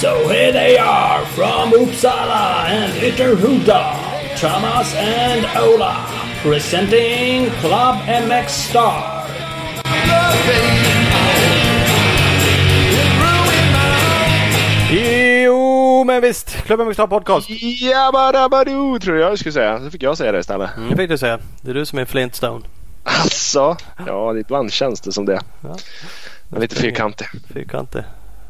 So here they are from Uppsala and Ytterhuda, Thomas and Ola, presenting Club MX Star. Jo, men visst. Klubben med podcast. Jabba-dabba-doo tror jag du skulle säga. Så fick jag säga det istället. Det fick du säga. Det är du som är Flintstone. Alltså, ja ibland känns det som det. Ja. Lite fyrkantig. Fyrkantig.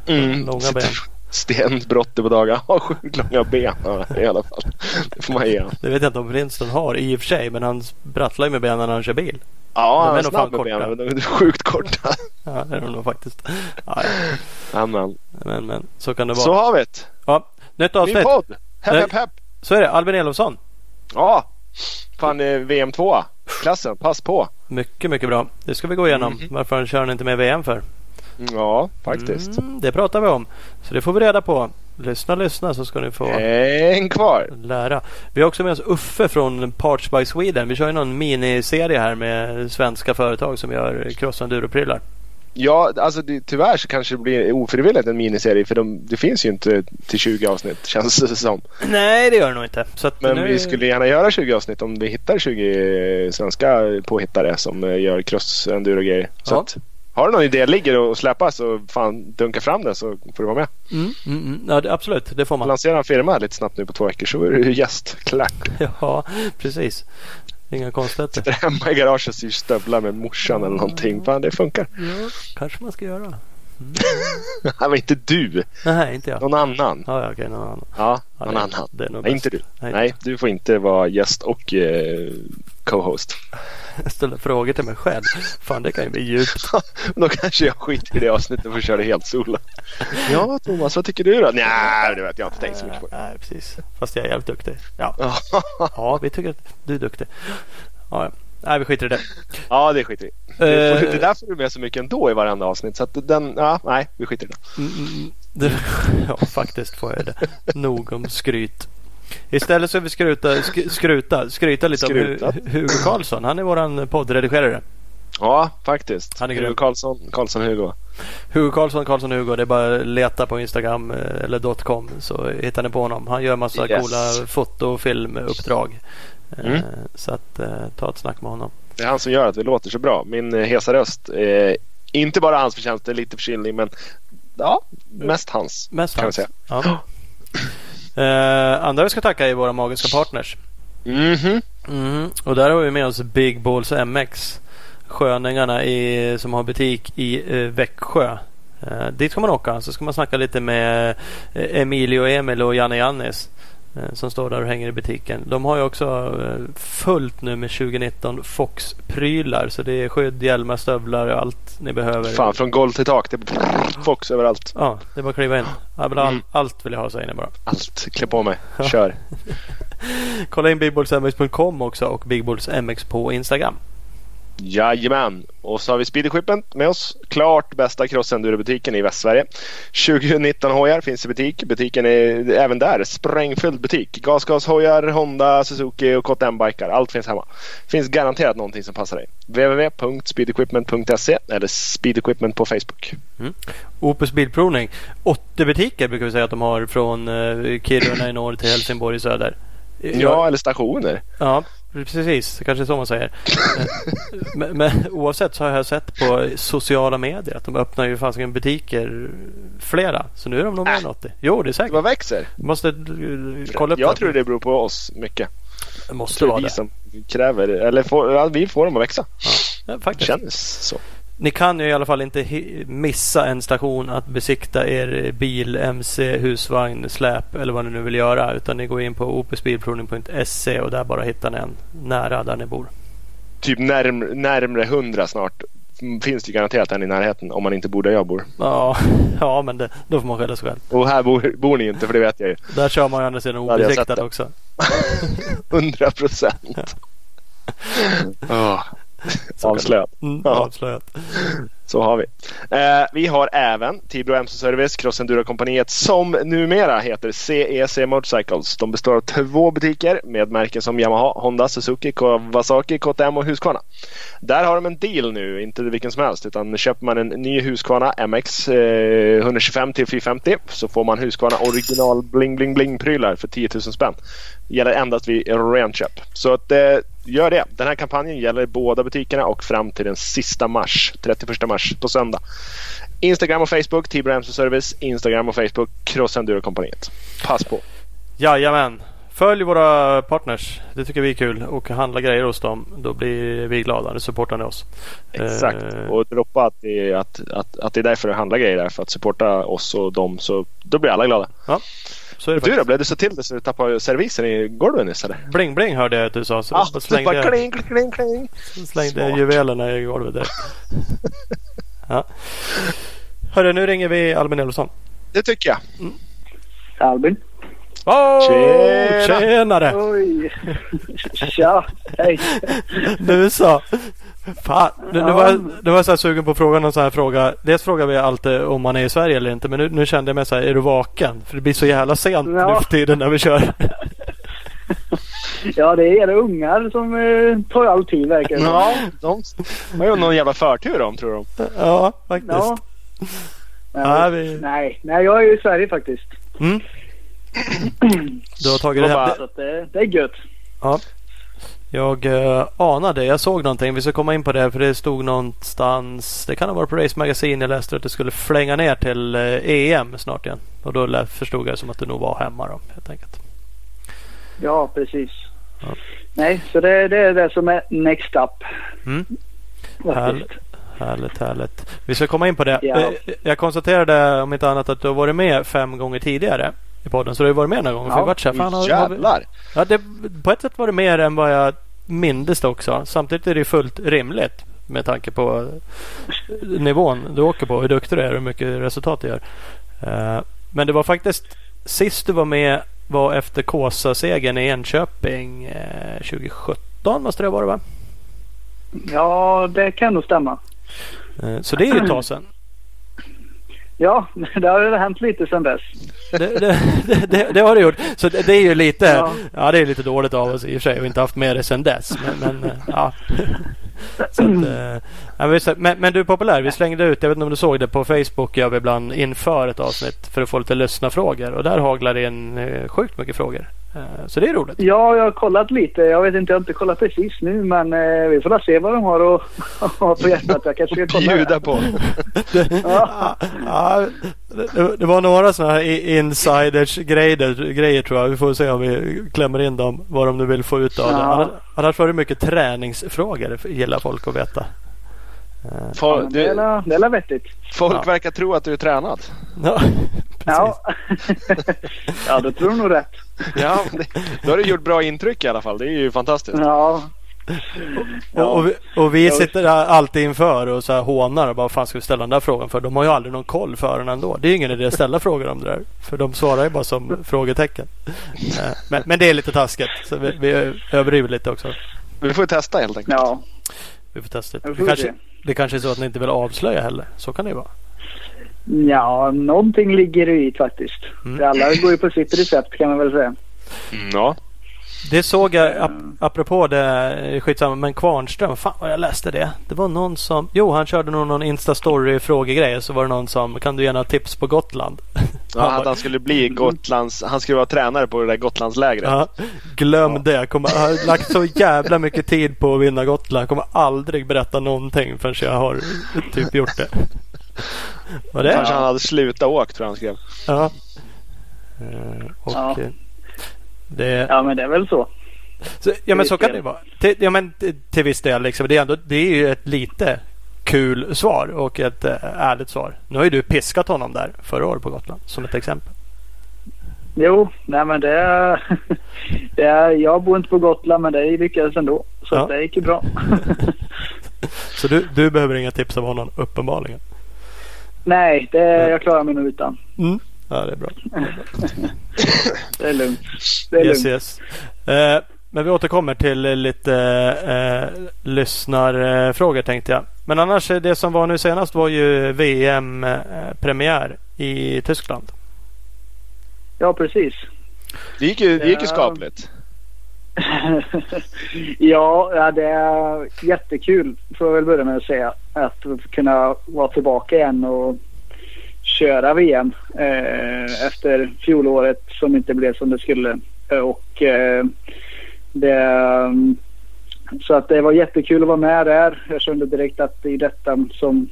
Mm. Långa ben. Stenbrottig på dagar. Har sjukt långa ben i alla fall. Det får man ge. Det vet jag inte om Flintstone har i och för sig. Men han sprattlar ju med benen när han kör bil. Ja, han är snabb med benen. De är sjukt korta. Ja, det är de nog faktiskt. Ja, ja. Amen. Men, men så kan det vara. Så har vi det. Ja, nytt Min avsnitt. podd. Hepp, hepp, hepp. Så är det. Albin Elofsson. Ja. Fan, eh, VM 2 Klassen, pass på. Mycket, mycket bra. Det ska vi gå igenom. Mhm. Varför kör han inte med VM för? Ja, faktiskt. Mm, det pratar vi om. Så det får vi reda på. Lyssna, lyssna så ska ni få En kvar. lära. Vi har också med oss Uffe från Parts by Sweden. Vi kör ju någon miniserie här med svenska företag som gör cross-enduro-prylar. Ja, alltså det, tyvärr så kanske det blir ofrivilligt en miniserie för de, det finns ju inte till 20 avsnitt känns det som. Nej, det gör det nog inte. Så att Men nu... vi skulle gärna göra 20 avsnitt om vi hittar 20 svenska påhittare som eh, gör cross enduro grejer. Så Ja. att, har du någon idé ligger och släppa så fan dunka fram den så får du vara med. Mm, mm, mm. Ja, det, absolut. Det får man. Lansera en firma lite snabbt nu på två veckor så är du gäst. Klack. Ja, precis. Inga konstigheter. Sitter hemma i garaget och syr stövlar med morsan eller någonting. Fan det funkar. Ja, kanske man ska göra. Nej men inte du. Nej, inte jag. Någon annan. Ja, okej, någon annan. Ja, Ja, någon det- annan. det Nej, bäst. inte du. Nej. Nej, du får inte vara gäst och eh, co-host. Jag ställer frågor till mig själv. Fan, det kan ju bli djupt. Då kanske jag skiter i det avsnittet och får köra helt solo. Ja, Thomas, vad tycker du då? Nej, det vet jag inte tänkt så mycket på. Nej, precis. Fast jag är jävligt duktig. Ja, Ja, vi tycker att du är duktig. Ja, ja. Nej, vi skiter i det. ja det skiter vi i. Det Eh. Det där får du med så mycket ändå i varenda avsnitt. Så att den, ja, nej, vi skiter i det. Mm, mm, mm. det. Ja, faktiskt får jag det. Nog om skryt. Istället så vill vi skruta, sk- skruta, skryta lite Skruta. om Hu- Hugo Karlsson. Han är våran poddredigerare. Ja, faktiskt. Han är grym. Hugo Karlsson, Karlsson Hugo. Hugo Karlsson, Karlsson Hugo. Det är bara att leta på Instagram eh, eller .com så hittar ni på honom. Han gör massa Yes. coola foto och filmuppdrag. Eh, Mm. Så att eh, ta ett snack med honom. Det är han som gör att vi låter så bra. Min hesa röst. Eh, inte bara hans förtjänst, det är lite förkylning men ja, mest hans. Mest kan hans. säga. Ja. Eh, andra vi ska tacka är våra magiska partners. Mhm. Mhm. Och där har vi med oss Big Balls MX. Sköningarna i, som har butik i eh, Växjö. Eh, dit ska man åka. Så ska man snacka lite med eh, Emilio Emil och Janne Jannis. Eh, som står där och hänger i butiken. De har ju också eh, fullt nu med 2019 Fox-prylar. Så det är skydd, hjälmar, stövlar och allt ni behöver. Fan, från golv till tak. Det är Fox överallt. Ja, det är bara att kliva in. All, Mm. Allt vill jag ha säger ni bara. Allt. Klä på mig. Kör. Kolla in bigballsmx.com också och bigballsmx på Instagram. Jajamän. Och så har vi Speed Equipment med oss. Klart bästa crossenduro-butiken i Västsverige. 2019 hojar finns i butik. Butiken är även där sprängfylld butik. Gasgashojar, Honda, Suzuki och KTM-bikar. Allt finns hemma. Finns garanterat någonting som passar dig. www.speedequipment.se eller Speed Equipment på Facebook. Opus Bilprovning. 80 butiker brukar vi säga att de har från eh, Kiruna i norr till Helsingborg i söder. Ja, eller stationer. Ja, precis. Kanske så man säger. Eh, men, men oavsett så har jag sett på sociala medier att de öppnar ju fasiken butiker flera. Så nu är de nog mer än Äh. 80. Jo, det är Det säkert. bara växer. Måste eh, kolla upp Jag tror det beror på oss mycket. det. Måste vara vi det. som kräver, eller får, ja, vi får dem att växa. Ja, Det faktiskt. känns så. Ni kan ju i alla fall inte missa en station att besikta er bil, MC, husvagn, släp eller vad ni nu vill göra. Utan ni går in på opusbilprovning.se och där bara hittar ni en nära där ni bor. Typ närm, närmre 100 snart. Finns det garanterat en i närheten om man inte bor där jag bor. Ja, ja men det, då får man skälla sig själv. Och här bor, bor ni inte för det vet jag ju. Där kör man ju andra sidan obesiktad det. också. 100 procent. Avslöjat. Mm, Ja. Avslöjat. Så har vi. Eh, vi har även Tibro MC Service, Cross Enduro-kompaniet som numera heter CEC Motorcycles. De består av två butiker med märken som Yamaha, Honda, Suzuki, Kawasaki, KTM och Husqvarna. Där har de en deal nu, inte vilken som helst, utan köper man en ny Husqvarna MX eh, 125 till 450 så får man Husqvarna original bling bling bling prylar för 10 000 spänn. Gäller endast vid renköp. Så att, eh, gör det. Den här kampanjen gäller båda butikerna och fram till den sista mars, 31 mars på söndag. Instagram och Facebook, Tibro MC Service. Instagram och Facebook, Cross Enduro Kompaniet. Pass på! Jajamän! Följ våra partners. Det tycker vi är kul. Och handla grejer hos dem. Då blir vi glada. Det supportar ni oss. Exakt. Eh, Och droppa att det, är, att, att, att det är därför du handlar grejer där. För att supporta oss och dem. Så då blir alla glada. Så är det Du då? Blev det så till det så du tappade servisen i golvet nyss eller? Bling bling hörde jag att du sa. Så Ja, så så slängde bara kling, kling, kling. slängde Smart. juvelerna i golvet där. ja. Hörru, nu ringer vi Albin Elofsson. Det tycker jag. Albin. Oh, Tjena! Tjenare! Oj. Tja. Hej. Nu så. Fan, nu, nu, var nu var jag så här sugen på att fråga någon sån här fråga. Dels frågar vi alltid om man är i Sverige eller inte. Men nu, nu kände jag mig så här, är du vaken? För det blir så jävla sent Ja. nu för tiden när vi kör. Ja, det är era ungar som eh, tar all tid verkar. Ja, de har ju någon jävla förtur om tror de. ja, faktiskt. Ja. Ja, Nej, vi- nej, nej, jag är ju i Sverige faktiskt. Mm. Du har tagit det hem. Så det, det är gött. Ja. Jag uh, anade, jag såg någonting. Vi ska komma in på det för det stod någonstans. Det kan ha varit på Race Magazine. Jag läste att det skulle flänga ner till eh, EM snart igen. Och då förstod jag som att du nog var hemma då helt enkelt. Ja, precis. Ja. Nej, så det, det är det som är next up. Mm. Faktiskt. Härligt, härligt. Vi ska komma in på det. Ja. Eh, Jag konstaterade om inte annat att du har varit med fem gånger tidigare i podden. Så du har ju varit med några gånger. För Ja. jag varit så här, fan, har, har vi, Jävlar! ja, det, på ett sätt var det mer än vad jag mindes det också. Samtidigt är det fullt rimligt med tanke på eh, nivån du åker på. Hur duktig du är och hur mycket resultat du gör. Eh, Men det var faktiskt sist du var med var efter Kåsa-segern i Enköping eh, 2017 måste det vara va? Ja, det kan nog stämma. Eh, Så det är ju ett tag sedan. Ja, det har ju hänt lite sedan dess. Det, det, det, det, det har det gjort. Så det, det är ju lite, ja. Ja. det är lite dåligt av oss i och för sig och inte haft med det sedan dess. Men, men eh, ja. Att, visst, men, men du är populär. Vi slängde ut, jag vet inte om du såg det på Facebook gör vi ibland inför ett avsnitt för att få lite lyssnarfrågor. Och där haglar det in eh, sjukt mycket frågor. Eh, Så det är roligt. Ja, jag har kollat lite. Jag vet inte, jag har inte kollat precis nu men eh, vi får se vad de har och, på hjärtat. Jag kanske ska kolla. Bjuda på. Ja. Ja, det, det var några sådana här insiders grejer, grejer tror jag. Vi får se om vi klämmer in dem. Vad de nu vill få ut av det. Ja. Annars, annars var det mycket träningsfrågor gillar folk att veta. Ja, Folk, men det, är det är vettigt. folk Ja. verkar tro att du är tränad. Ja. Ja. ja, då tror du nog rätt. Ja, då har du gjort bra intryck i alla fall. Det är ju fantastiskt. Ja. Och, och, vi, och vi Ja, sitter där alltid inför och så här hånar och bara vad fan ska vi ställa den där frågan för? De har ju aldrig någon koll för den ändå. Det är ju ingen idé att ställa frågor om det där. För de svarar ju bara som frågetecken. Eh, Men, men det är lite taskigt. Så vi, vi överdriver lite också. Vi får testa helt enkelt. Ja, Vi får testa får vi kanske. Det kanske är så att ni inte vill avslöja heller. Så kan det ju vara. Ja, någonting ligger det i faktiskt. Mm. För Alla går ju på sitt recept kan man väl säga. Mm, ja. Det såg jag ap apropå det, skitsamma, men Kvarnström, fan vad jag läste det. Det var någon som, jo han körde nog någon Insta-story frågegrej så var det någon som, kan du ge några tips på Gotland? ja att han skulle bli Gotlands... Han skulle vara tränare på det där Gotlandslägret. Ja, glöm Ja. det. Kommer, jag har lagt så jävla mycket tid på att vinna Gotland. Kommer aldrig berätta någonting förrän jag har typ gjort det. Och det Kanske han hade slutat åkt tror jag han skrev. Ja. Eh, Och Ja. Eh, det, Ja, men det är väl så. så, ja men så kan det vara. Till, ja men till, viss del liksom. Det är, ändå, det är ju ett lite kul svar och ett äh, ärligt svar. Nu har ju du piskat honom där förra året på Gotland som ett exempel. Jo, nej men det är, det är... Jag bor inte på Gotland men det lyckades ändå. Så Ja. det gick ju bra. Så du, du behöver inga tips av honom uppenbarligen. nej, det, jag klarar mig nog utan. Mm. Ja det är bra. Det är lugnt. Det är Yes, lugnt. yes. Eh, men vi återkommer till eh, lite eh, lyssnarfrågor tänkte jag. Men annars det som var nu senast var ju VM-premiär i Tyskland. Ja, precis. Det gick ju, det gick ju skapligt. ja, det är jättekul får jag väl börja med att säga. Att kunna vara tillbaka igen och köra VM eh, efter fjolåret som inte blev som det skulle. Och eh, det, så att det var jättekul att vara med där. Jag kände direkt att det är detta som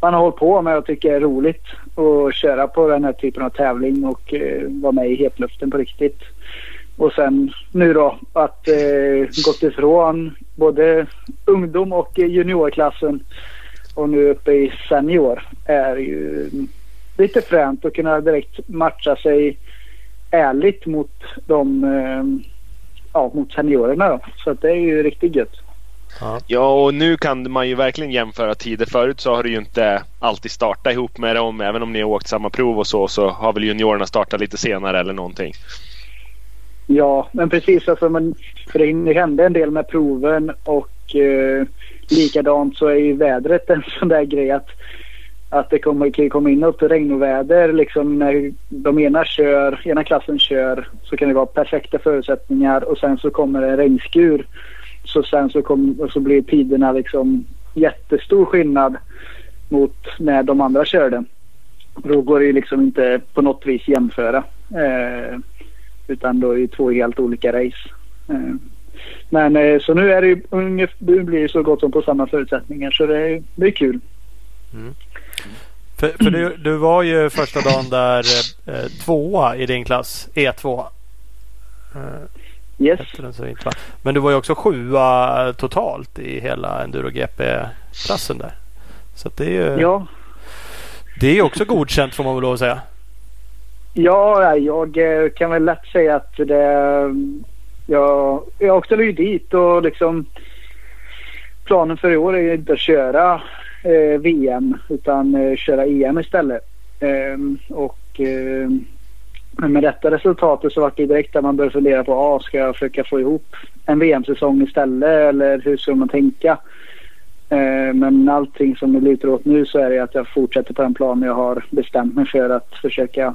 man har hållit på med och tycker är roligt att köra på den här typen av tävling och eh, vara med i hetluften på riktigt. Och sen nu då att eh, gått ifrån både ungdom och juniorklassen och nu uppe i senior är ju lite fränt att kunna direkt matcha sig ärligt mot de eh, ja, mot seniorerna då. Så att det är ju riktigt gött. Ja. och nu kan man ju verkligen jämföra tider. Förut så har det ju inte alltid startat ihop med dem. Även om ni har åkt samma prov och så, så har väl juniorerna startat lite senare eller någonting. Ja, men precis. Alltså, men, för det hände en del med proven och eh, likadant så är ju vädret en sån där grej att, att det kommer, kan komma in upp regnväder. Liksom när de ena kör, ena klassen kör så kan det vara perfekta förutsättningar och sen så kommer det en regnskur. Så sen så, kom, så blir tiderna liksom jättestor skillnad mot när de andra körde. Då går det ju liksom inte på något vis jämföra. Eh, utan då är det två helt olika race. Eh, men eh, så nu är det ju nu blir det så gott som på samma förutsättningar så det är, det är kul. Mm. För, för du, du, var ju första dagen där eh, tvåa i din klass, E2. Eh, yes. Men du var ju också sjua totalt i hela Enduro GP-klassen där. Så det är ju ja. Det är också godkänt får man väl lov att säga. Ja, jag eh, kan väl lätt säga att det... Jag, jag åkte ju dit och liksom... Planen för i år är inte att köra eh, VM utan eh, köra EM istället. Ehm, och eh, med detta resultatet så var det direkt att man började fundera på ah, ska jag försöka få ihop en VM-säsong istället eller hur ska man tänka? Ehm, men allting som det lutar åt nu så är det att jag fortsätter på den plan jag har bestämt mig för att försöka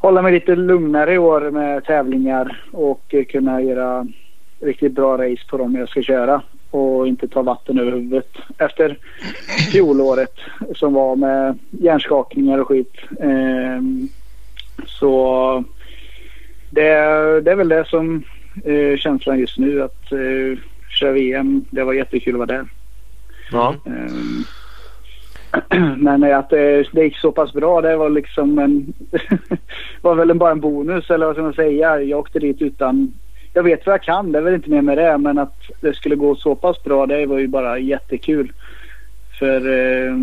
hålla mig lite lugnare i år med tävlingar och kunna göra riktigt bra race på dem jag ska köra och inte ta vatten över huvudet efter fjolåret som var med hjärnskakningar och skit. Eh, så det, det, är väl det som eh, känslan just nu att eh, köra VM. Det var jättekul att vara där. Ja. Eh, men att det, det gick så pass bra det var liksom en var väl bara en bonus eller vad ska man säga. Jag åkte dit utan jag vet vad jag kan, det är väl inte mer med det. Men att det skulle gå så pass bra det var ju bara jättekul. För eh,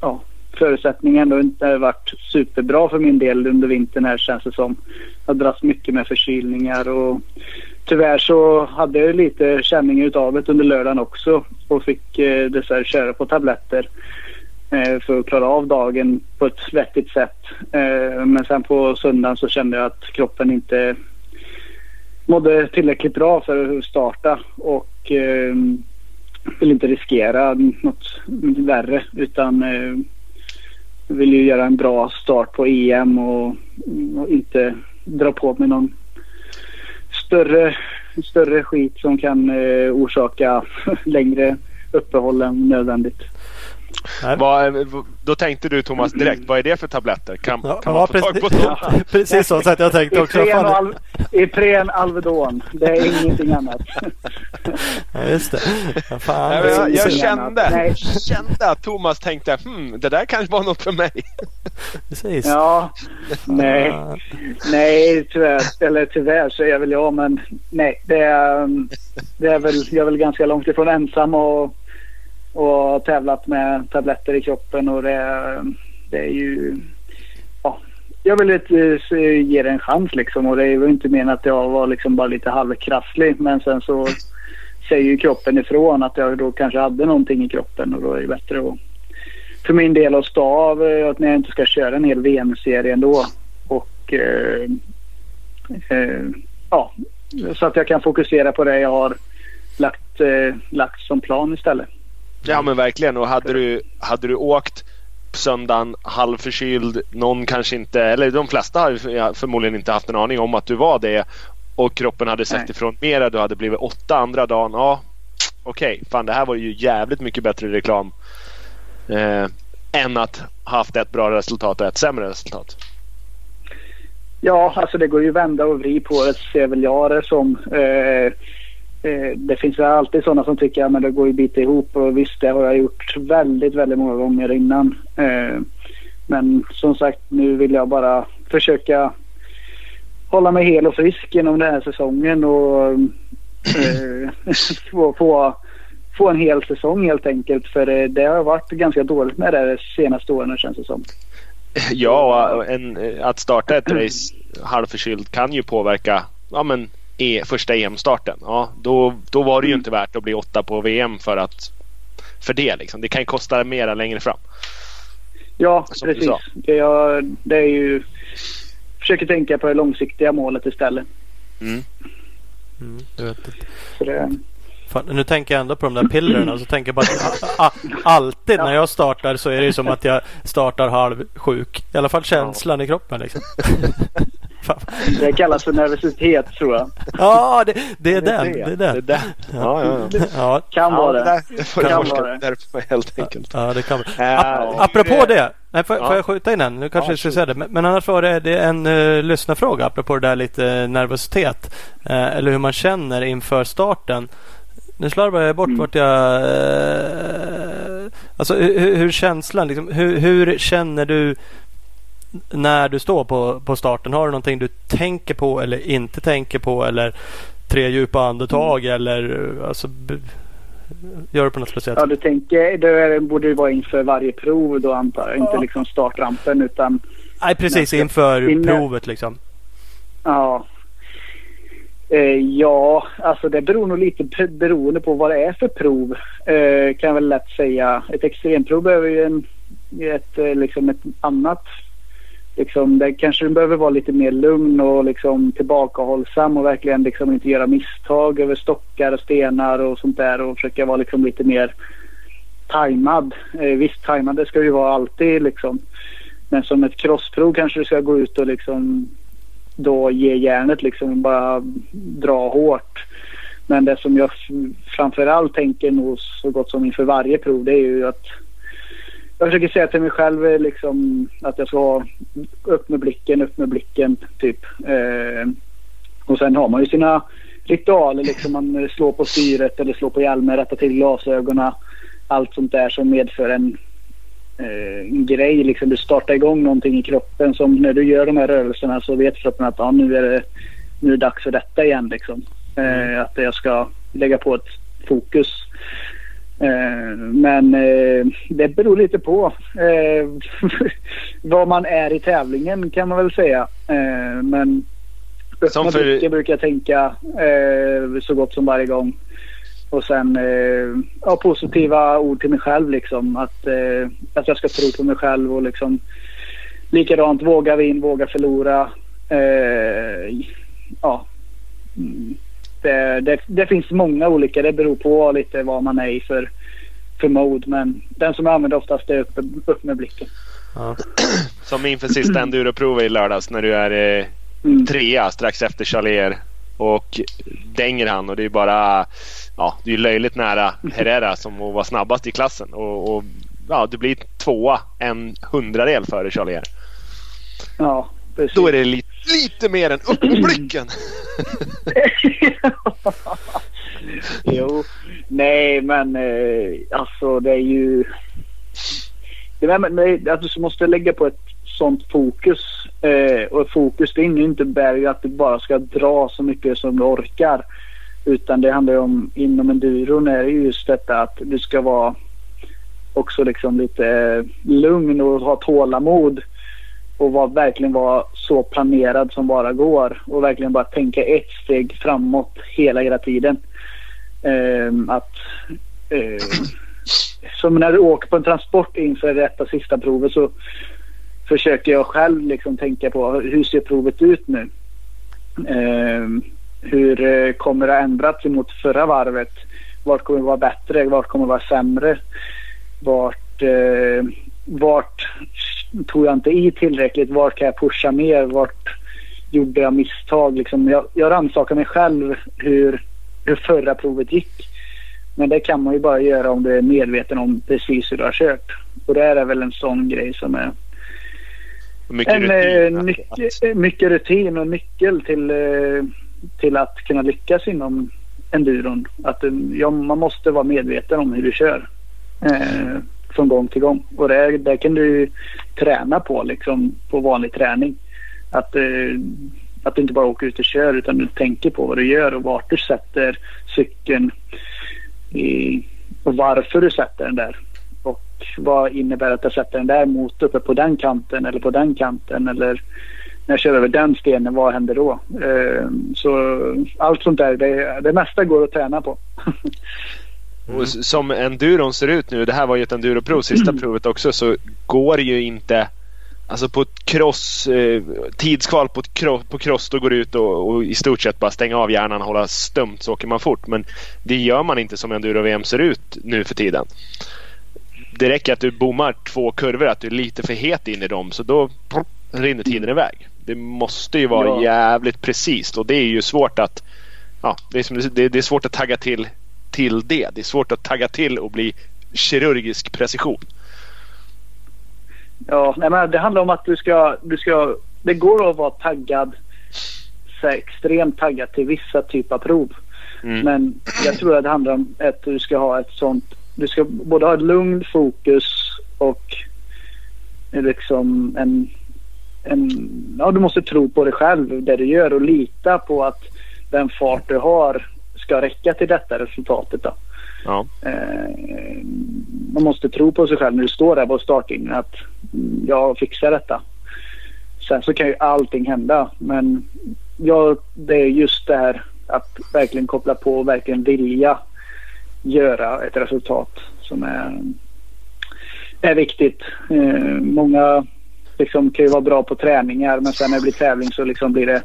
ja, förutsättningen har inte varit superbra för min del under vintern här känns det som. Jag har dragits mycket med förkylningar och tyvärr så hade jag lite känning utav det under lördagen också och fick eh, dessvärre köra på tabletter Eh, för att klara av dagen på ett vettigt sätt. Eh, men sen på söndagen så kände jag att kroppen inte mådde tillräckligt bra för att starta och eh, vill inte riskera något värre utan eh, vill ju göra en bra start på EM och, och inte dra på mig någon större, större skit som kan eh, orsaka längre uppehåll än nödvändigt. Vad, då tänkte du Thomas direkt, vad är det för tabletter? Kan, ja, kan man få precis, tag på sånt? Ja, precis så, så att jag tänkte också. Ipren, Al Ipren Alvedon, det är ingenting annat. ja, just det. Ja, fan, Nej, jag, jag kände, kände att Thomas tänkte, hmm, det där kanske var något för mig. Precis. Ja, nej, nej tyvärr, eller tyvärr säger väl jag, men nej, det är, det är väl, jag är väl ganska långt ifrån ensam och och tävlat med tabletter i kroppen och det, det är ju... Ja, jag vill inte ge det en chans liksom och det var inte menat att jag var liksom bara lite halvkrasslig men sen så säger ju kroppen ifrån att jag då kanske hade någonting i kroppen och då är det bättre att för min del att stå av eh, att när jag inte ska köra en hel VM-serie ändå och eh, eh, ja, så att jag kan fokusera på det jag har lagt, eh, lagt som plan istället. Ja men verkligen och hade du, hade du åkt söndagen halvförkyld, någon kanske inte, eller de flesta har förmodligen inte haft en aning om att du var det och kroppen hade sagt Nej. ifrån mera, du hade blivit åtta andra dagen. Ja, okej, okay, fan det här var ju jävligt mycket bättre reklam eh, än att ha haft ett bra resultat och ett sämre resultat. Ja, alltså det går ju vända och vri på det ser väl jag det som. Eh, Eh, det finns alltid sådana som tycker att ja, det går ju bita ihop och visst det har jag gjort väldigt, väldigt många gånger innan. Eh, men som sagt nu vill jag bara försöka hålla mig hel och frisk genom den här säsongen och eh, få, få, få en hel säsong helt enkelt. För det, det har varit ganska dåligt med det de senaste åren känns det som. Ja, en, eh, att starta ett race halvförkyld kan ju påverka ja, men, e, första EM-starten. Ja, då, då var det ju mm. inte värt att bli åtta på VM för, att, för det. Liksom. Det kan ju kosta mera längre fram. Ja, Som precis. Det är, det är ju... Försöker tänka på det långsiktiga målet istället. Mm. Mm, du vet. Det, Fan, nu tänker jag ändå på de där pillerna och så tänker jag bara att a, a, alltid när jag startar så är det som att jag startar halvsjuk. I alla fall känslan ja. i kroppen liksom. det kallas för nervositet tror jag. Ja, det, det är den. Det är den. Det är den. Ja, ja, ja. ja. Kan vara det. Det får kan vara det. helt enkelt. Ja, det kan vara. Uh, apropå det. Nej, får, får jag skjuta in en? Nu kanske ja, jag ska säga det. Men, men, annars var det, det en uh, lyssnarfråga apropå det där lite nervositet. Uh, eller hur man känner inför starten. Nu slarvar jag bort mm. vart jag... Eh, alltså hur, hur känslan liksom, hur, hur, känner du när du står på, på starten? Har du någonting du tänker på eller inte tänker på eller tre djupa andetag mm. eller alltså Gör du på något speciellt? Ja, du tänker, det borde ju vara inför varje prov då antar jag. Ja. Inte liksom startrampen utan... Nej, precis inför inne. provet liksom. Ja, Eh, ja, alltså det beror nog lite beroende på vad det är för prov. Eh, kan jag väl lätt säga. Ett extremprov behöver ju en, ett, eh, liksom ett annat. Liksom, där kanske behöver vara lite mer lugn och liksom tillbakahållsam och verkligen liksom inte göra misstag över stockar och stenar och sånt där och försöka vara liksom lite mer tajmad. Eh, visst, tajmad ska ju vara alltid liksom. Men som ett crossprov kanske du ska gå ut och liksom då ge järnet liksom bara dra hårt. Men det som jag framförallt tänker nog så gott som inför varje prov det är ju att jag försöker säga till mig själv eh, liksom att jag ska upp med blicken, upp med blicken typ. Eh, och sen har man ju sina ritualer liksom. Man slår på styret eller slår på hjälmen, rättar till glasögonen. Allt sånt där som medför en eh, grej. Liksom, du startar igång någonting i kroppen. Som när du gör de här rörelserna så vet kroppen att ah, nu, är det, nu är det dags för detta igen. Liksom. Eh, att jag ska lägga på ett fokus. Eh, men eh, det beror lite på eh, vad man är i tävlingen kan man väl säga. Men som för... brukar jag tänka så gott som varje gång. Och sen ja, positiva ord till mig själv liksom. Att, att jag ska tro på mig själv och liksom likadant våga vinna, våga förlora. Ja. Det, det, det, finns många olika. Det beror på lite vad man är i för, för mode. Men den som jag använder oftast är upp, upp med blicken. Ja. Som inför sista enduroprovet i lördags när du är eh, mm. trea strax efter Charlier och dänger han och det är bara ja, det är löjligt nära Herrera som var snabbast i klassen. Och, och ja, du blir tvåa en hundradel före Charlier. Ja, precis. Då är det lite, lite mer än uppblicken. jo, nej men eh, alltså det är ju... Det är, med, alltså, du måste lägga på ett sånt fokus. Eh, och fokus det innebär ju att du bara ska dra så mycket som du orkar. Utan det handlar ju om inom enduron är det just detta att du ska vara också liksom lite eh, lugn och ha tålamod. Och var, verkligen vara så planerad som bara går. Och verkligen bara tänka ett steg framåt hela, hela tiden. Um, att uh, Som när du åker på en transport inför detta sista provet så försöker jag själv liksom tänka på hur ser provet ut nu. Um, hur eh, kommer det ha ändrats mot förra varvet? vart kommer det vara bättre, vart kommer det vara sämre. Vart, eh, vart tog jag inte i tillräckligt, vart kan jag pusha mer, vart gjorde jag misstag. Liksom, jag, jag rannsakar mig själv hur, hur förra provet gick. Men det kan man ju bara göra om du är medveten om precis hur du har kört. Och det är väl en sån grej som är Mycket en, rutin. eh, nyc- mycket rutin och nyckel till, eh, till att kunna lyckas inom enduron. Att eh, ja, man måste vara medveten om hur du kör. Eh, från gång till gång. Och det, det kan du träna på liksom på vanlig träning. Att, eh, att du inte bara åker ut och kör utan du tänker på vad du gör och vart du sätter cykeln. I, och varför du sätter den där. Och vad innebär att jag sätter den där mot uppe på den kanten eller på den kanten eller när jag kör över den stenen, vad händer då? Eh, så allt sånt där, det, det mesta går att träna på. Och s- som enduron ser ut nu, det här var ju ett enduroprov, sista provet också, så går det ju inte Alltså på ett cross, eh, tidskval på, ett cro- på cross då går det ut och, och i stort sett bara stänga av hjärnan, hålla stumt så åker man fort. Men det gör man inte som enduro-VM ser ut nu för tiden. Det räcker att du bommar två kurvor, att du är lite för het in i dem så då prup, rinner tiden iväg. Det måste ju vara Ja. jävligt precis och det är ju svårt att ja, det, är som, det är svårt att tagga till, till det. Det är svårt att tagga till och bli kirurgisk precision. Ja, nej, men det handlar om att du ska, du ska... Det går att vara taggad, så extremt taggad till vissa typer av prov. Mm. Men jag tror att det handlar om att du ska ha ett sånt... Du ska både ha ett lugn fokus och liksom en... en ja, du måste tro på dig själv, det du gör och lita på att den fart du har ska räcka till detta resultatet. Då. Ja. Eh, man måste tro på sig själv när du står där på startlinjen att mm, jag fixar detta. Sen så kan ju allting hända men ja, det är just det här att verkligen koppla på och verkligen vilja göra ett resultat som är, är viktigt. Eh, många liksom kan ju vara bra på träningar men sen när det blir tävling så liksom blir det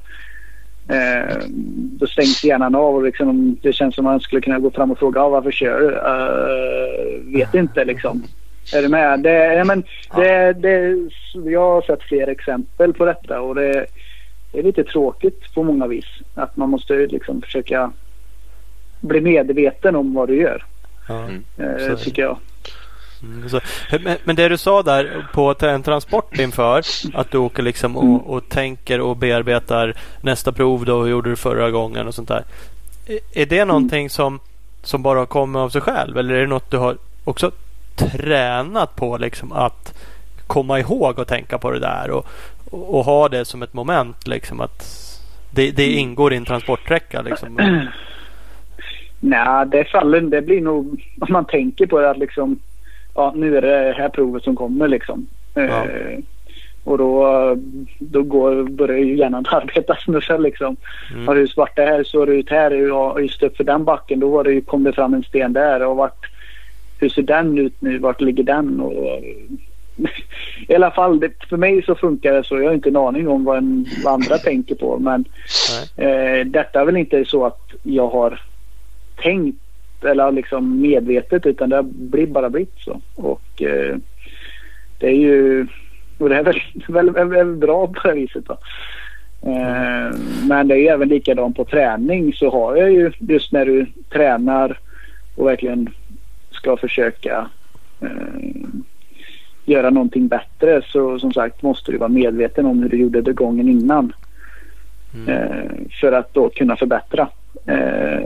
Eh, då stängs hjärnan av och liksom, det känns som man skulle kunna gå fram och fråga ah, varför kör du? Eh, vet inte liksom. Är du med? Det, ja, men det, det, jag har sett fler exempel på detta och det, det är lite tråkigt på många vis. Att man måste liksom försöka bli medveten om vad du gör. Ja. Mm. Eh, tycker jag. Mm, men, det du sa där på en transport inför att du åker liksom och, och tänker och bearbetar nästa prov då, hur gjorde du förra gången och sånt där. Är- det någonting som, som bara kommer av sig själv eller är det något du har också tränat på liksom att komma ihåg och tänka på det där och, och, och ha det som ett moment liksom att det, det ingår i en transportsträcka liksom. Nej, det faller. Det blir nog om man tänker på det att liksom ja, nu är det det här provet som kommer liksom. Ja. Eh, och då, då går, börjar ju hjärnan arbeta det liksom. Mm. Har du svart det här så det ut här. Ja, just upp för den backen då var det ju, kom det fram en sten där. Och vart, hur ser den ut nu? Vart ligger den? Och, I alla fall det, för mig så funkar det så. Jag har inte en aning om vad, en, vad andra tänker på. Men eh, detta är väl inte så att jag har tänkt eller liksom medvetet utan det har blir bara blivit så. Och eh, det är ju och det är väl, väl, väl, väl bra på det viset. Då. Eh, men det är även likadant på träning så har jag ju just när du tränar och verkligen ska försöka eh, göra någonting bättre så som sagt måste du vara medveten om hur du gjorde det gången innan. Mm. Eh, för att då kunna förbättra eh,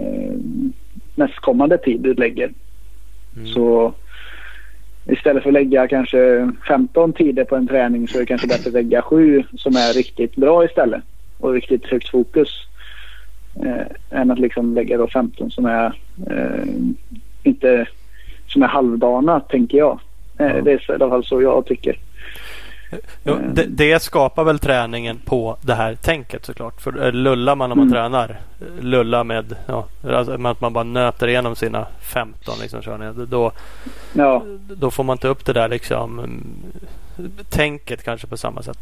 nästkommande tid lägger. Mm. Så istället för att lägga kanske 15 tider på en träning så är det kanske bättre att lägga sju som är riktigt bra istället och riktigt högt fokus. Eh, än att liksom lägga då 15 som är eh, inte som är halvdana tänker jag. Eh, Ja. Det är i alla fall så jag tycker. Jo, det, det skapar väl träningen på det här tänket såklart. För eh, lullar man när man Mm. tränar. eh, Lulla med ja, alltså att man bara nöter igenom sina 15 liksom, körningar. Då, Ja, då får man inte upp det där liksom mm, tänket kanske på samma sätt.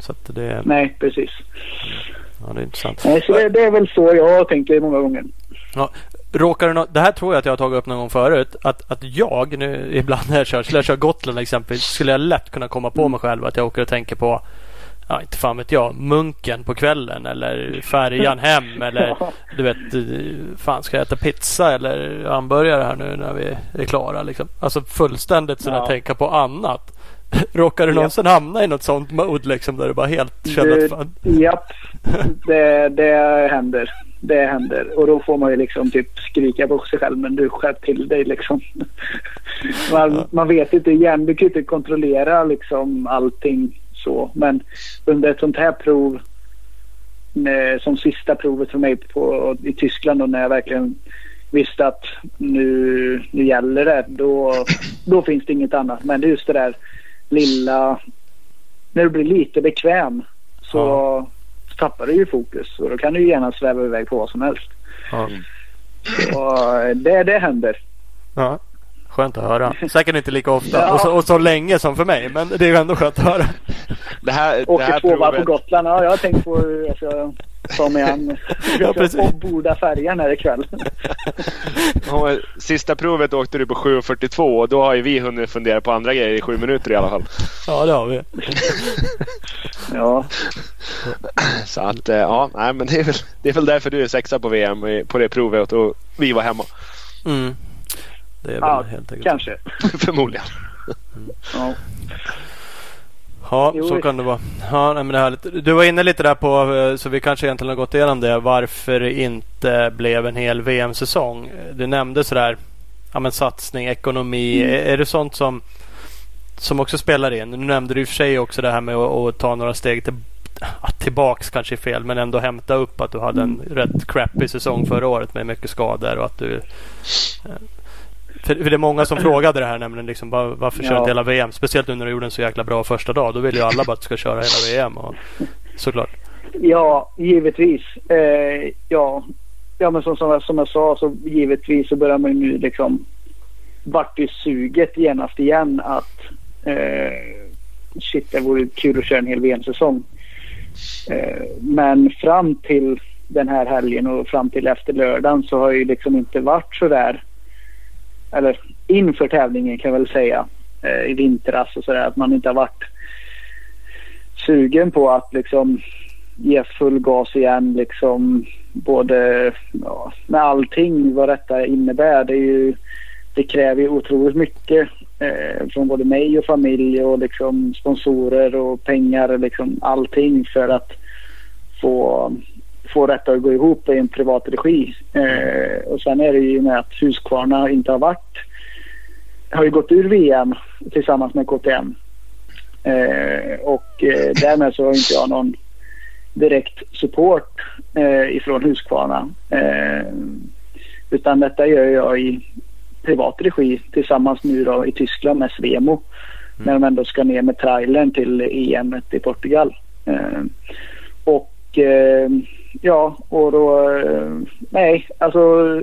Så det, nej precis. ja, det är intressant. Nej, så det, det är väl så jag tänker många gånger. Råkar det, no det här tror jag att jag har tagit upp någon gång förut. Att, att jag nu ibland när jag kör, skulle jag köra Gotland exempelvis, skulle jag lätt kunna komma på mig själv att jag åker och tänker på ja, inte fan vet jag, munken på kvällen eller färjan hem eller du vet, fan ska jag äta pizza eller hamburgare här nu när vi är klara liksom. Alltså fullständigt sådär ja. tänka på annat. Råkar du någonsin japp. hamna i något sånt mode liksom där du bara helt känner att fan... Japp, det, det händer. Det händer och då får man ju liksom typ skrika på sig själv men du skärp till dig liksom. Man, ja. man vet inte igen, du kan inte kontrollera liksom allting så. Men under ett sånt här prov med, som sista provet för mig på, i Tyskland då när jag verkligen visste att nu, nu gäller det. Då, då finns det inget annat. Men det är just det där lilla... När du blir lite bekväm så, ja. Tappar du ju fokus. Och då kan du gärna sväva iväg på vad som helst. Ja. Så det, det händer. Ja. Skönt att höra. Säkert inte lika ofta ja. och, så, och, så, länge som för mig. Men det är ju ändå skönt att höra. Det här, Åker det här två provet... på Gotland. Ja, jag har tänkt på hur jag ska ta mig an. Ska omborda färjan här ikväll. Sista provet åkte du på 7.42 och då har ju vi hunnit fundera på andra grejer i sju minuter i alla fall. Ja, det har vi. ja. Så att eh, ja, nej, men det är, väl, det är väl därför du är sexa på VM på det provet och vi var hemma. Mm. Det är väl ja, helt enkelt. kanske. Förmodligen. Mm. Ja. Ja, jo, så kan det vara. Ja, men det är härligt. Du var inne lite där på, eh, så vi kanske egentligen har gått igenom det, varför det inte blev en hel VM-säsong. Du nämnde sådär, ja men satsning, ekonomi. Mm. Är, det sånt som, som också spelar in? Nu nämnde du i och för sig också det här med att, att ta några steg till, tillbaks kanske är fel, men ändå hämta upp att du hade en mm. rätt crappy säsong förra året med mycket skador och att du eh, för, för det är många som frågade det här nämligen. Liksom, var, varför ja. hela VM? Speciellt nu när du gjorde en så jäkla bra första dag. Då vill ju alla bara att du ska köra hela VM. Och, såklart. Ja, givetvis. Eh, ja. ja, men som, som, som jag sa så givetvis så börjar man nu liksom vart ju suget genast igen att eh, shit, det vore kul att köra en hel VM-säsong. Eh, men fram till den här helgen och fram till efter lördagen så har ju liksom inte varit så där eller inför tävlingen kan jag väl säga eh, i vintras och sådär att man inte har varit sugen på att liksom ge full gas igen liksom både ja, med allting vad detta innebär. Det, är ju, det kräver ju otroligt mycket eh, från både mig och familj och liksom sponsorer och pengar liksom allting för att få få detta att gå ihop i en privat regi. Eh, och sen är det ju med att Husqvarna inte har varit har ju gått ur VM tillsammans med KTM. Eh, och eh, därmed så har inte jag någon direkt support eh, ifrån Husqvarna. Eh, utan detta gör jag i privat regi tillsammans nu då i Tyskland med Svemo. Mm. När de ändå ska ner med trailern till EM i Portugal. Eh, och eh, ja, och då, eh, nej, alltså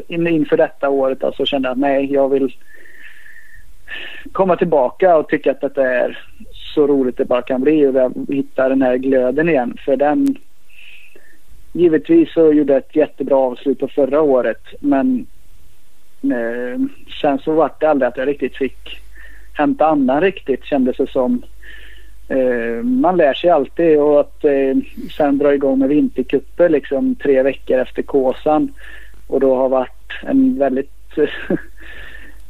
inför detta året alltså kände jag att nej, jag vill komma tillbaka och tycka att detta är så roligt det bara kan bli och hitta den här glöden igen. För den, givetvis så gjorde jag ett jättebra avslut på förra året men eh, sen så var det aldrig att jag riktigt fick hämta andan riktigt kändes det som. Eh, man lär sig alltid och att eh, sen dra igång med vintercuper liksom tre veckor efter Kåsan och då har varit en väldigt eh,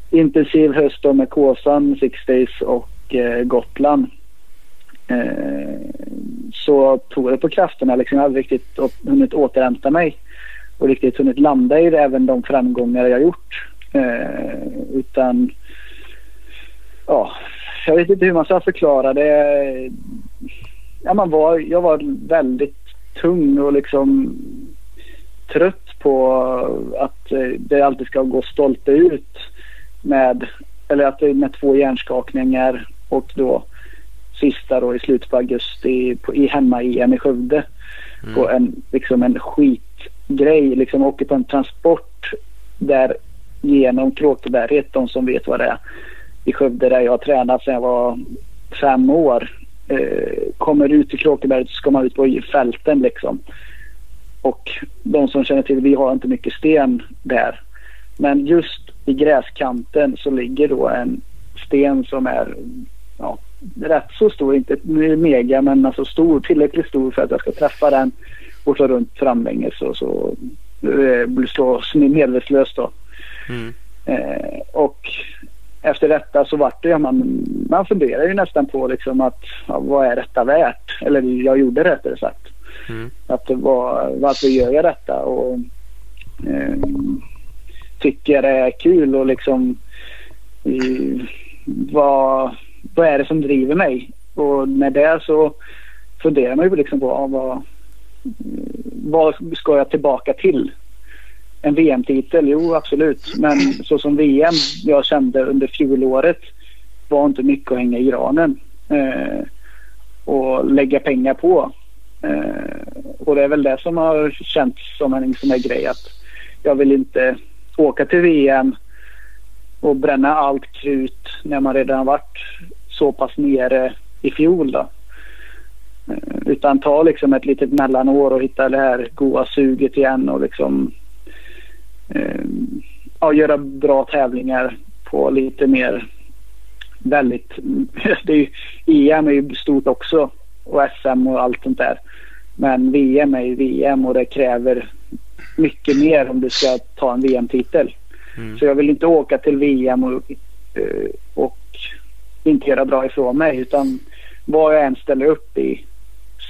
intensiv höst då med Kåsan, Six Days och eh, Gotland. Eh, så tog det på krafterna liksom. Jag hade riktigt hunnit återhämta mig och riktigt hunnit landa i det, även de framgångar jag gjort. Eh, utan ja, jag vet inte hur man ska förklara det. Ja, man var, jag var väldigt tung och liksom trött på att eh, det alltid ska gå stolt ut med, eller att är med två hjärnskakningar och då sista då i slutet på augusti på, i hemma-EM i Skövde. Mm. På en, liksom en skitgrej, liksom åker på en transport där genom Kråkeberget, de som vet vad det är, i Skövde där jag har tränat sedan jag var fem år. Eh, kommer ut i Kråkeberget så ska man ut på fälten liksom. Och de som känner till, vi har inte mycket sten där. Men just i gräskanten så ligger då en sten som är ja, rätt så stor, inte mega men alltså stor, tillräckligt stor för att jag ska träffa den och ta runt framlänges och så eh, slå medvetslös då. Mm. Eh, och efter detta så vart det, man, man funderar ju nästan på liksom att ja, vad är detta värt? Eller jag gjorde det rättare sagt. Mm. Att var, varför gör jag detta? Och eh, tycker det är kul och liksom eh, vad, vad är det som driver mig? Och med det så funderar man ju liksom på vad, vad ska jag tillbaka till? En VM-titel? Jo, absolut. Men så som VM jag kände under fjolåret var inte mycket att hänga i granen eh, och lägga pengar på. Eh, och det är väl det som har känts som en sån här grej att jag vill inte åka till VM och bränna allt krut när man redan varit så pass nere i fjol. Då. Eh, utan ta liksom ett litet mellanår och hitta det här goa suget igen och liksom ja, göra bra tävlingar på lite mer väldigt... Det är ju, EM är ju stort också och SM och allt sånt där. Men VM är ju VM och det kräver mycket mer om du ska ta en VM-titel. Mm. Så jag vill inte åka till VM och, eh, och inte göra bra ifrån mig utan vad jag än ställer upp i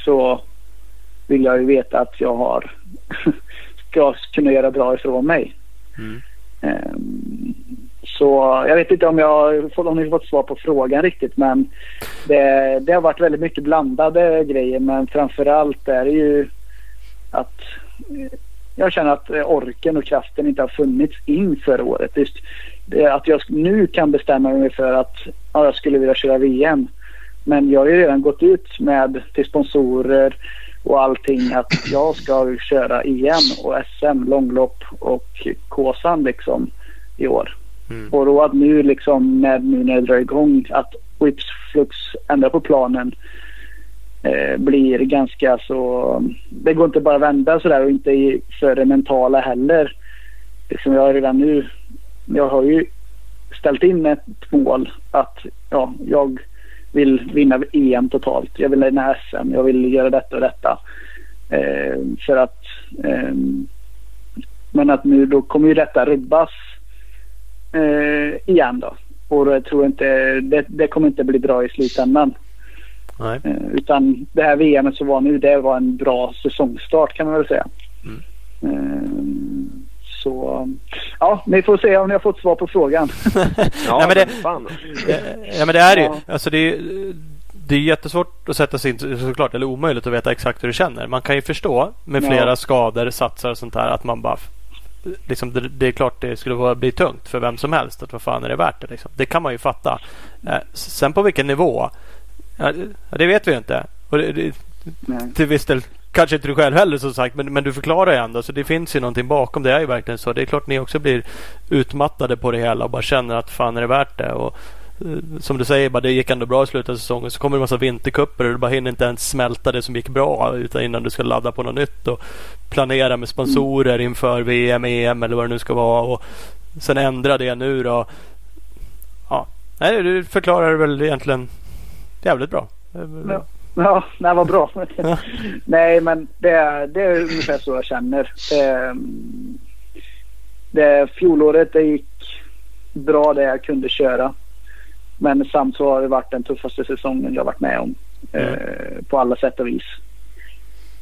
så vill jag ju veta att jag har ska kunna göra bra ifrån mig. Mm. Um, så jag vet inte om jag om ni fått svar på frågan riktigt men det, det har varit väldigt mycket blandade grejer men framförallt är det ju att jag känner att orken och kraften inte har funnits inför året. Just att jag nu kan bestämma mig för att ja, jag skulle vilja köra VM. Men jag har ju redan gått ut med till sponsorer och allting att jag ska köra EM och SM, långlopp och Kåsan liksom i år. Mm. Och då att nu liksom när, nu när det drar igång att Whips Flux ändrar på planen eh, blir ganska så... Det går inte bara att vända sådär och inte för det mentala heller. Liksom jag har redan nu... Jag har ju ställt in ett mål att ja, jag vill vinna EM totalt. Jag vill vinna SM. Jag vill göra detta och detta. Eh, för att... Eh, men att nu då kommer ju detta rubbas eh, igen då. Och jag tror inte, det, det kommer inte bli bra i slutändan. Nej. Eh, utan det här VMet som var nu det var en bra säsongstart kan man väl säga. Mm. Så ja, ni får se om ni har fått svar på frågan. ja, men det, ja, men det är det ju. Alltså det är, det är jättesvårt att sätta sig in såklart, eller omöjligt att veta exakt hur du känner. Man kan ju förstå med flera ja. skador, satsar och sånt där att man bara Liksom det, det, är klart det skulle vara, bli tungt för vem som helst. Att vad fan är det värt det? Liksom. Det kan man ju fatta. Eh, sen på vilken nivå? Ja, det vet vi ju inte. Och det, det, till viss del kanske inte du själv heller som sagt. Men, men du förklarar ju ändå. Så det finns ju någonting bakom. Det är ju verkligen så. Det är klart ni också blir utmattade på det hela och bara känner att fan är det värt det. Och, eh, som du säger, bara, det gick ändå bra i slutet av säsongen. Så kommer det en massa vinterkupper och du bara hinner inte ens smälta det som gick bra utan innan du ska ladda på något nytt och planera med sponsorer inför VM, EM eller vad det nu ska vara. Och sen ändra det nu då. Ja, nej, du förklarar det väl egentligen jävligt bra. Ja, ja nej, vad bra. nej, men det, det är ungefär så jag känner. Det, det, fjolåret det gick bra det jag kunde köra. Men samt så har det varit den tuffaste säsongen jag varit med om. Mm. Eh, på alla sätt och vis.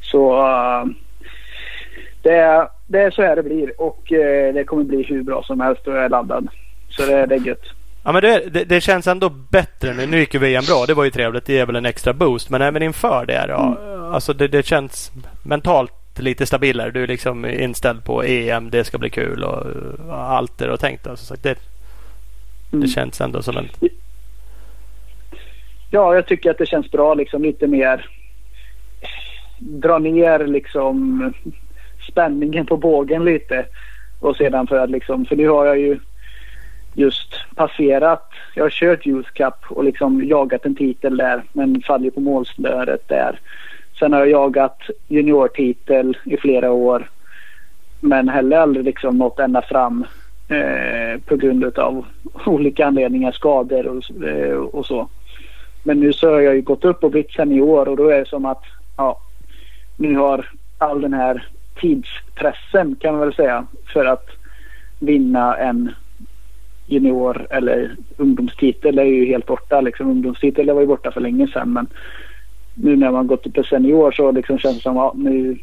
Så uh, det, det är så här det blir och uh, det kommer bli hur bra som helst och jag är laddad. Så det, det är gött. Ja, men det, det, det, känns ändå bättre nu. Nu gick ju VM bra. Det var ju trevligt. Det ger väl en extra boost. Men även inför det då. Mm. Alltså det, det känns mentalt lite stabilare. Du är liksom inställd på EM. Det ska bli kul och, och allt det du har tänkt. Alltså, det, mm. det känns ändå som en... Ja, jag tycker att det känns bra. Liksom lite mer dra ner liksom spänningen på bågen lite. Och sedan för att liksom, för nu har jag ju just passerat. Jag har kört Youth Cup och liksom jagat en titel där men faller på målsnöret där. Sen har jag jagat juniortitel i flera år men heller aldrig liksom nått ända fram Eh, på grund av olika anledningar, skador och, eh, och så. Men nu så har jag ju gått upp och blivit senior och då är det som att ja, nu har all den här tidspressen kan man väl säga för att vinna en junior eller ungdomstitel är ju helt borta. Liksom, ungdomstitel var ju borta för länge sedan men nu när man gått upp till senior så liksom känns det som att ja, nu,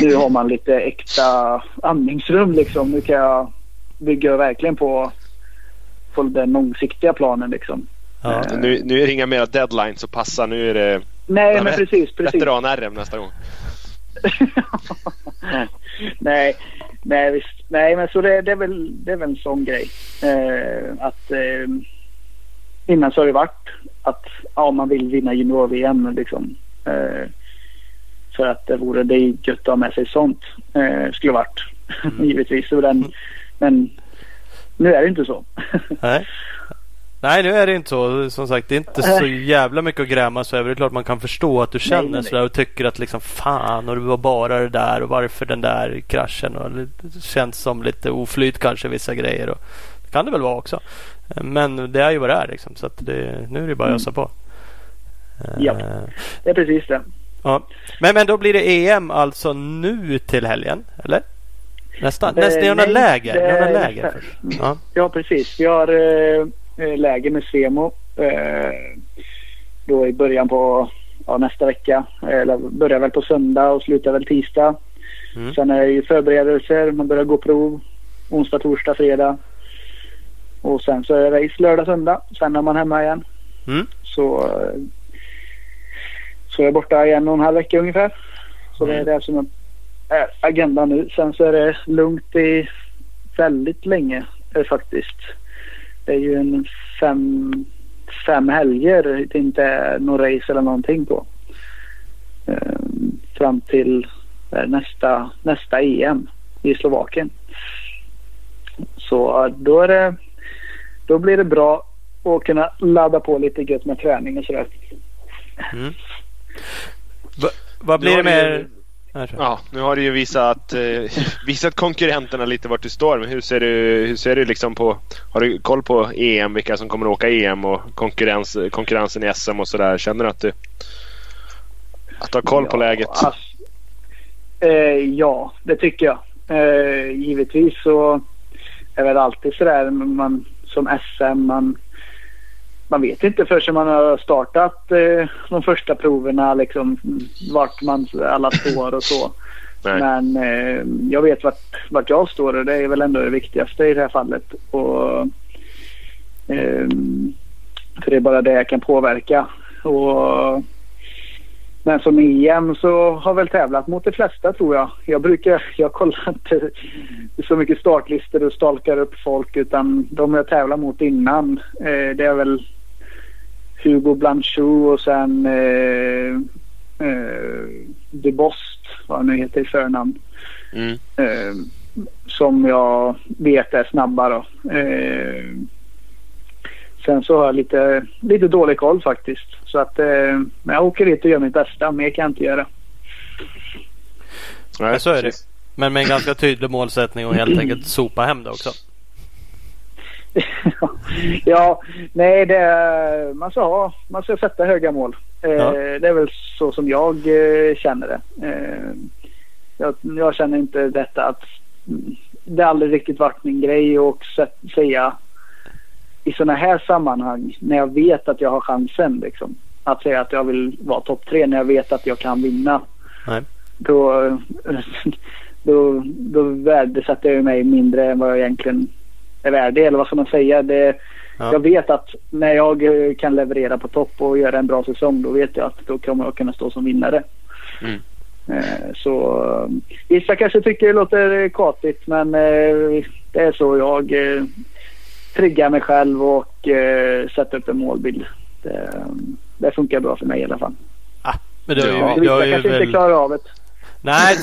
nu har man lite äkta andningsrum liksom. Nu kan jag bygga verkligen på, på den långsiktiga planen liksom. Ja. Uh, nu, nu är det inga mera deadlines att passa. Nu är det Nej, men precis. precis. veteran-RM nästa gång. nej, nej, visst. Nej, men så det, det, är, väl, det är väl en sån grej. Uh, att uh, innan så har det varit att ja, man vill vinna junior-VM liksom. för att det vore det är gött att ha med sig sånt. skulle varit mm. givetvis. Så den, men nu är det inte så. Nej. Nej, nu är det inte så. Som sagt, det är inte så jävla mycket att gräma sig över. Det är klart man kan förstå att du känner nej, nej. sådär och tycker att liksom fan och det var bara det där och varför den där kraschen. Och det känns som lite oflyt kanske vissa grejer. Och det kan det väl vara också. Men det är ju vad det är liksom. Så det, nu är det bara att ösa på. Ja, det är precis det. Ja. Men, men då blir det EM alltså nu till helgen, eller? Nästan. Nästan eh, några läger. Det, läger först. Ja. ja, precis. Vi har eh, eh, läger med Svemo eh, då i början på ja, nästa vecka. Eller börjar väl på söndag och slutar väl tisdag. Mm. Sen är det ju förberedelser. Man börjar gå prov onsdag, torsdag, fredag. Och sen så är det race lördag, söndag. Sen är man hemma igen. Mm. Så, eh, så är jag borta i en och en halv vecka ungefär. Så mm. det är det som är agendan nu. Sen så är det lugnt i väldigt länge eh, faktiskt. Det är ju en fem, fem helger det inte är race eller någonting på. Ehm, fram till eh, nästa, nästa EM i Slovakien. Så då, är det, då blir det bra att kunna ladda på lite gött med träning och sådär. Mm. vad blir det med Ja, nu har du ju visat, eh, visat konkurrenterna lite vart du står. Men hur ser du, hur ser du liksom på... Har du koll på EM, vilka som kommer att åka EM och konkurrens, konkurrensen i SM och sådär? Känner du att du, att du har koll ja, på läget? Alltså, eh, ja, det tycker jag. Eh, givetvis så är det alltid sådär man, som SM. Man, man vet inte förrän man har startat eh, de första proverna liksom vart man alla står och så. Nej. Men eh, jag vet vart, vart jag står och det är väl ändå det viktigaste i det här fallet. Och, eh, för det är bara det jag kan påverka. Och, men som EM så har väl tävlat mot de flesta tror jag. Jag brukar, jag kollar inte så mycket startlistor och stalkar upp folk utan de jag tävlar mot innan eh, det är väl Hugo Blanchot och sen eh, eh, De Bost, vad han nu heter i förnamn. Mm. Eh, som jag vet är snabba då. Eh, sen så har jag lite, lite dålig koll faktiskt. Så att eh, jag åker dit och gör mitt bästa. Mer kan jag inte göra. Nej, så är det. Men med en ganska tydlig målsättning och helt enkelt sopa hem det också. ja, nej, det, man, ska ha, man ska sätta höga mål. Eh, ja. Det är väl så som jag eh, känner det. Eh, jag, jag, känner inte detta att det aldrig riktigt varit min grej att säga i sådana här sammanhang när jag vet att jag har chansen liksom. Att säga att jag vill vara topp tre när jag vet att jag kan vinna. Nej. Då, då, då värdesätter jag mig mindre än vad jag egentligen är värdig eller vad ska man säga. Det, ja. Jag vet att när jag eh, kan leverera på topp och göra en bra säsong då vet jag att då kommer jag kunna stå som vinnare. Mm. Eh, så eh, vissa kanske tycker det låter katigt men det är så jag triggar mig själv och sätter upp en målbild. Det, det funkar bra för mig i alla fall. Ah, men du, ja, vissa kanske väl... inte klarar av det. Nej,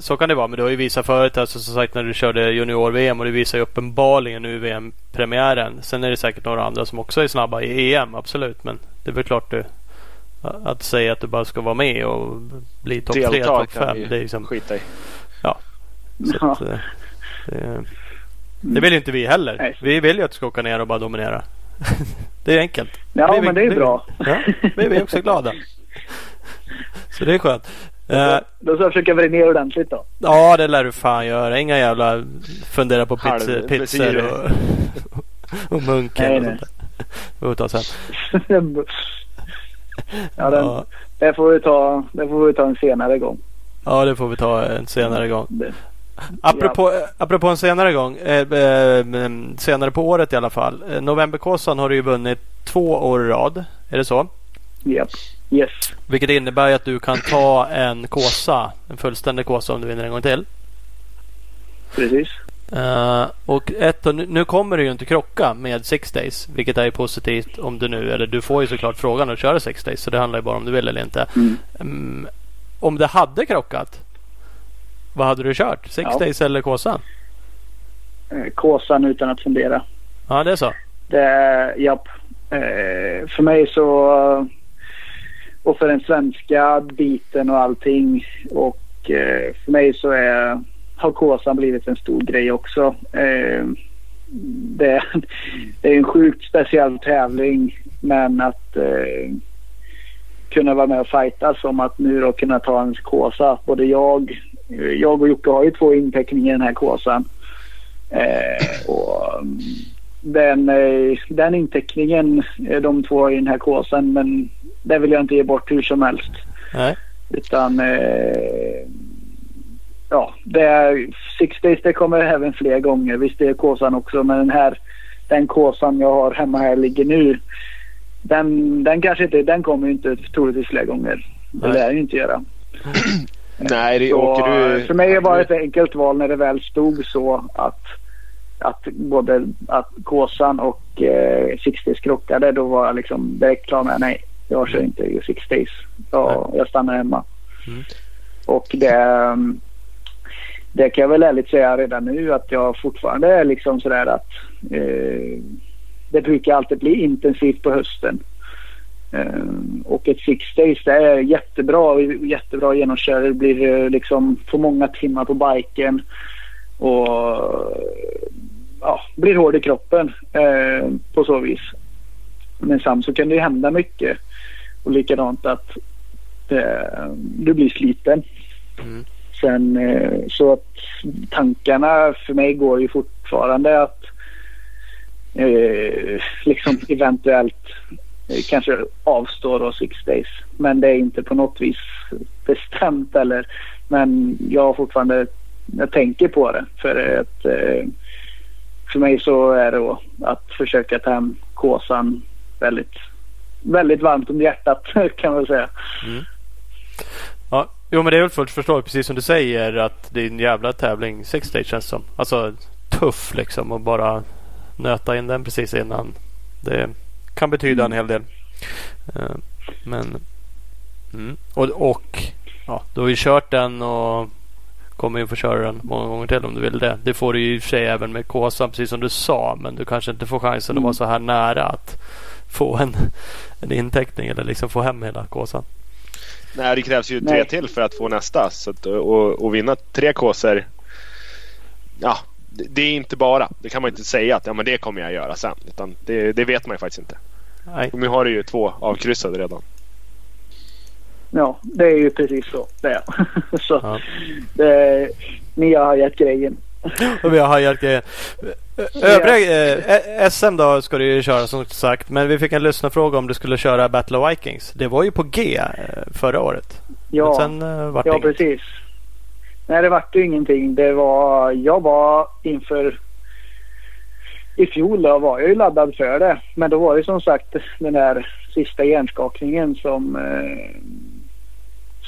så kan det vara. Men du har ju visat förut, alltså, som sagt när du körde junior-VM och det visar ju uppenbarligen nu i VM-premiären. Sen är det säkert några andra som också är snabba i EM, absolut. Men det är väl klart du att säga att du bara ska vara med och bli topp tre, topp fem. Det är liksom, skita i. Ja. Så att, eh, det, Det vill ju inte vi heller. Nej. Vi vill ju att du ska åka ner och bara dominera. det är enkelt. Ja, Vi- vi- men det är vi- bra. Ja, vi vi är också glada. Så det är skönt. Eh, Då ska jag försöka vrida ner ordentligt då. ja, det lär du fan göra. Inga jävla fundera på pizza, pizzor och, och munken Nej, och nej. sånt där. Det får vi ta sen. ja, den, Ja, det, får vi ta, det får vi ta en senare gång. ja, det får vi ta en senare gång. Det, Apropå, apropå en senare gång. Eh, eh, mm, senare på året i alla fall. Eh, Novemberkåsan har du ju vunnit två år i rad. Är det så? ja. Yes. Vilket innebär att du kan ta en kåsa. En fullständig kåsa om du vinner en gång till. Precis. Eh, och ett, och nu, nu kommer du ju inte krocka med Six Days. Vilket är positivt om du nu, eller du får ju såklart frågan att köra Six Days. Så det handlar ju bara om du vill eller inte. Mm. Mm, om det hade krockat. Vad hade du kört? Six Ja. Days eller kåsan? Eh, Kåsan utan att fundera. Ja det är så. Det, japp. Eh, för mig så... Och för den svenska biten och allting. Och eh, för mig så är, har Kåsan blivit en stor grej också. Eh, det, det är en sjukt speciell tävling. Men att eh, kunna vara med och fightas om att nu då kunna ta en Kåsa. Både jag, eh, jag och Jocke har ju två inteckningar i den här Kåsan. Eh, och mm, den, eh, den inteckningen, eh, de två i den här kåsan, men det vill jag inte ge bort hur som helst. Nej. Utan eh, ja, det är Six Days det kommer även fler gånger. Visst det är kåsan också men den här den kåsan jag har hemma här ligger nu. Den, den kanske inte, den kommer ju inte troligtvis fler gånger. Det lär ju inte göra. Nej, det Så, åker du... För mig var det ett enkelt val när det väl stod så att, att både att Kåsan och eh, Six Days krockade. Då var jag liksom direkt klar med nej, jag kör inte i Six Days. Jag, jag stannar hemma. Mm. Och det, det kan jag väl ärligt säga redan nu att jag fortfarande är liksom sådär att eh, det brukar alltid bli intensivt på hösten. Eh, och ett six days det är jättebra, jättebra genomkörare. Det blir eh, liksom för många timmar på biken. Och ja, blir hård i kroppen eh, på så vis. Men samt så kan det hända mycket. Och likadant att eh, du blir sliten. Mm. Sen eh, så att tankarna för mig går ju fortfarande att eh, liksom eventuellt eh, kanske avstå då six days. Men det är inte på något vis bestämt eller men jag har fortfarande jag tänker på det för att eh, för mig så är det då att försöka ta hem kåsan väldigt väldigt varmt om hjärtat kan man säga. Ja, jo men det är väl fullt förståeligt precis som du säger att det är en jävla tävling. Six Days känns som. Alltså tuff liksom och bara nöta in den precis innan. Det kan betyda en hel del. Eh, Men mm. och, och ja, du har ju kört den och kommer ju få köra den många gånger till om du vill det. Det får du ju i och för sig även med Kåsan precis som du sa. Men du kanske inte får chansen att Mm. vara så här nära att få en, en inteckning eller liksom få hem hela Kåsan. Nej, det krävs ju tre Nej. till för att få nästa. Så att, och, och vinna tre kåsor. Ja, det, det är inte bara. Det kan man inte säga att ja, men det kommer jag göra sen. Utan det, det vet man ju faktiskt inte. Nej. Och nu har du ju två avkryssade redan. Ja, det är ju precis så det är. så Ja. det, ni har hajat grejen. Vi har hajat grejen. Övriga eh, SM då ska du ju köra som sagt. Men vi fick en lyssnarfråga om du skulle köra Battle of Vikings. Det var ju på G eh, förra året. Men Ja, sen eh, vart ja inget. precis. Nej, det vart ju ingenting. Det var, jag var inför i fjol då var jag ju laddad för det. Men då var det som sagt den där sista hjärnskakningen som eh,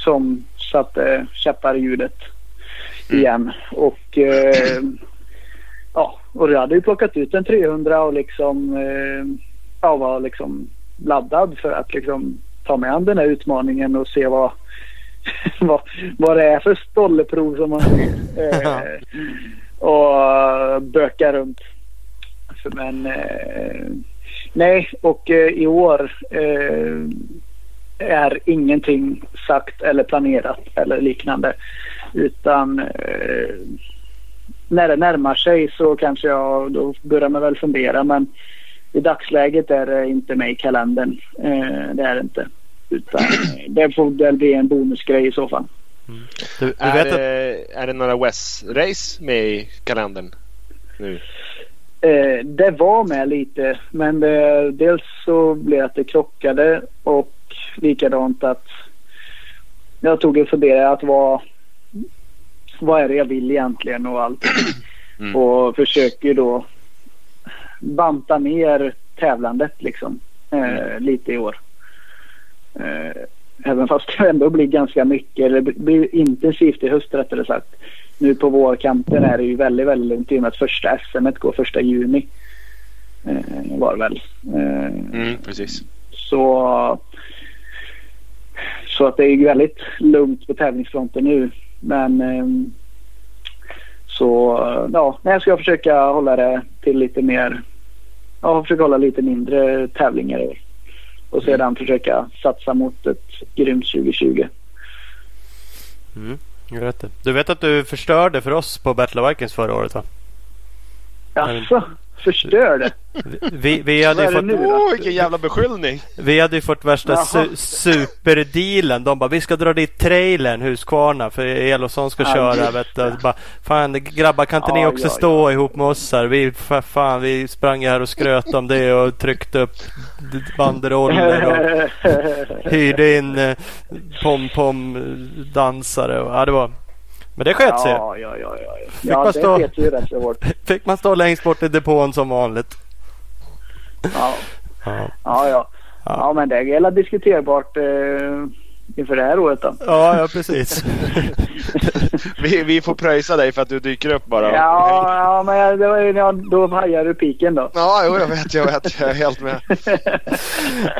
som satte käppar i hjulet igen. Och eh, ja, och jag hade ju plockat ut en 300 och liksom eh, ja, var liksom laddad för att liksom ta mig an den här utmaningen och se vad vad, vad det är för stolleprov som man ser. Eh, och böka runt. Men eh, nej, och eh, i år eh, är ingenting sagt eller planerat eller liknande. Utan eh, när det närmar sig så kanske jag då börjar man väl fundera men i dagsläget är det inte med i kalendern. Eh, det är det inte. Utan det får väl bli en bonusgrej i så fall. Mm. Du, du är, vet att, det, är det några West-race med i kalendern nu? Eh, det var med lite men det, dels så blev det att det krockade och likadant att jag tog en funderare att vad, vad är det jag vill egentligen och allt. Mm. Och försöker då banta ner tävlandet liksom eh, lite i år. Eh, även fast det ändå blir ganska mycket, eller blir intensivt i höst rättare sagt. Nu på vårkanten är det ju väldigt, väldigt lugnt i och med att första SM går första juni. Eh, var det väl. Eh, Mm, precis. så, så att det är väldigt lugnt på tävlingsfronten nu. Men ehm, så ja, jag ska försöka hålla det till lite mer. Ja, försöka hålla lite mindre tävlingar i. Och sedan försöka satsa mot ett grymt 2020. mm, jag vet det. du vet att du förstörde för oss på Battle of Vikings förra året va? Alltså, förstör det. Vi, vi, hade ju fått? Åh, vilken jävla beskyllning! vi hade ju fått värsta su superdealen. De bara vi ska dra dit trailern Husqvarna för Elofsson ska Ja, köra. Vet du. Bara, fan grabbar kan inte ni Ja, också ja, stå ihop med oss här? Vi, fa- fan, vi sprang här och skröt om det och tryckte upp banderoller och hyrde in eh, pom-pom dansare. Och, ja, det var, men det sket sig. Ja, ja, ja. ja. Fick Ja, man det stå- vet ju rätt så hårt. Fick man stå längst bort i depån som vanligt. Ja, Ja, ja. ja. Ja, men det är hela diskuterbart eh, inför det här året då. ja, ja precis. Vi, vi får pröjsa dig för att du dyker upp bara. Ja, ja men jag- det var, ja, då hajar du piken då. Ja, jo, jag vet, jag vet. Jag är helt med.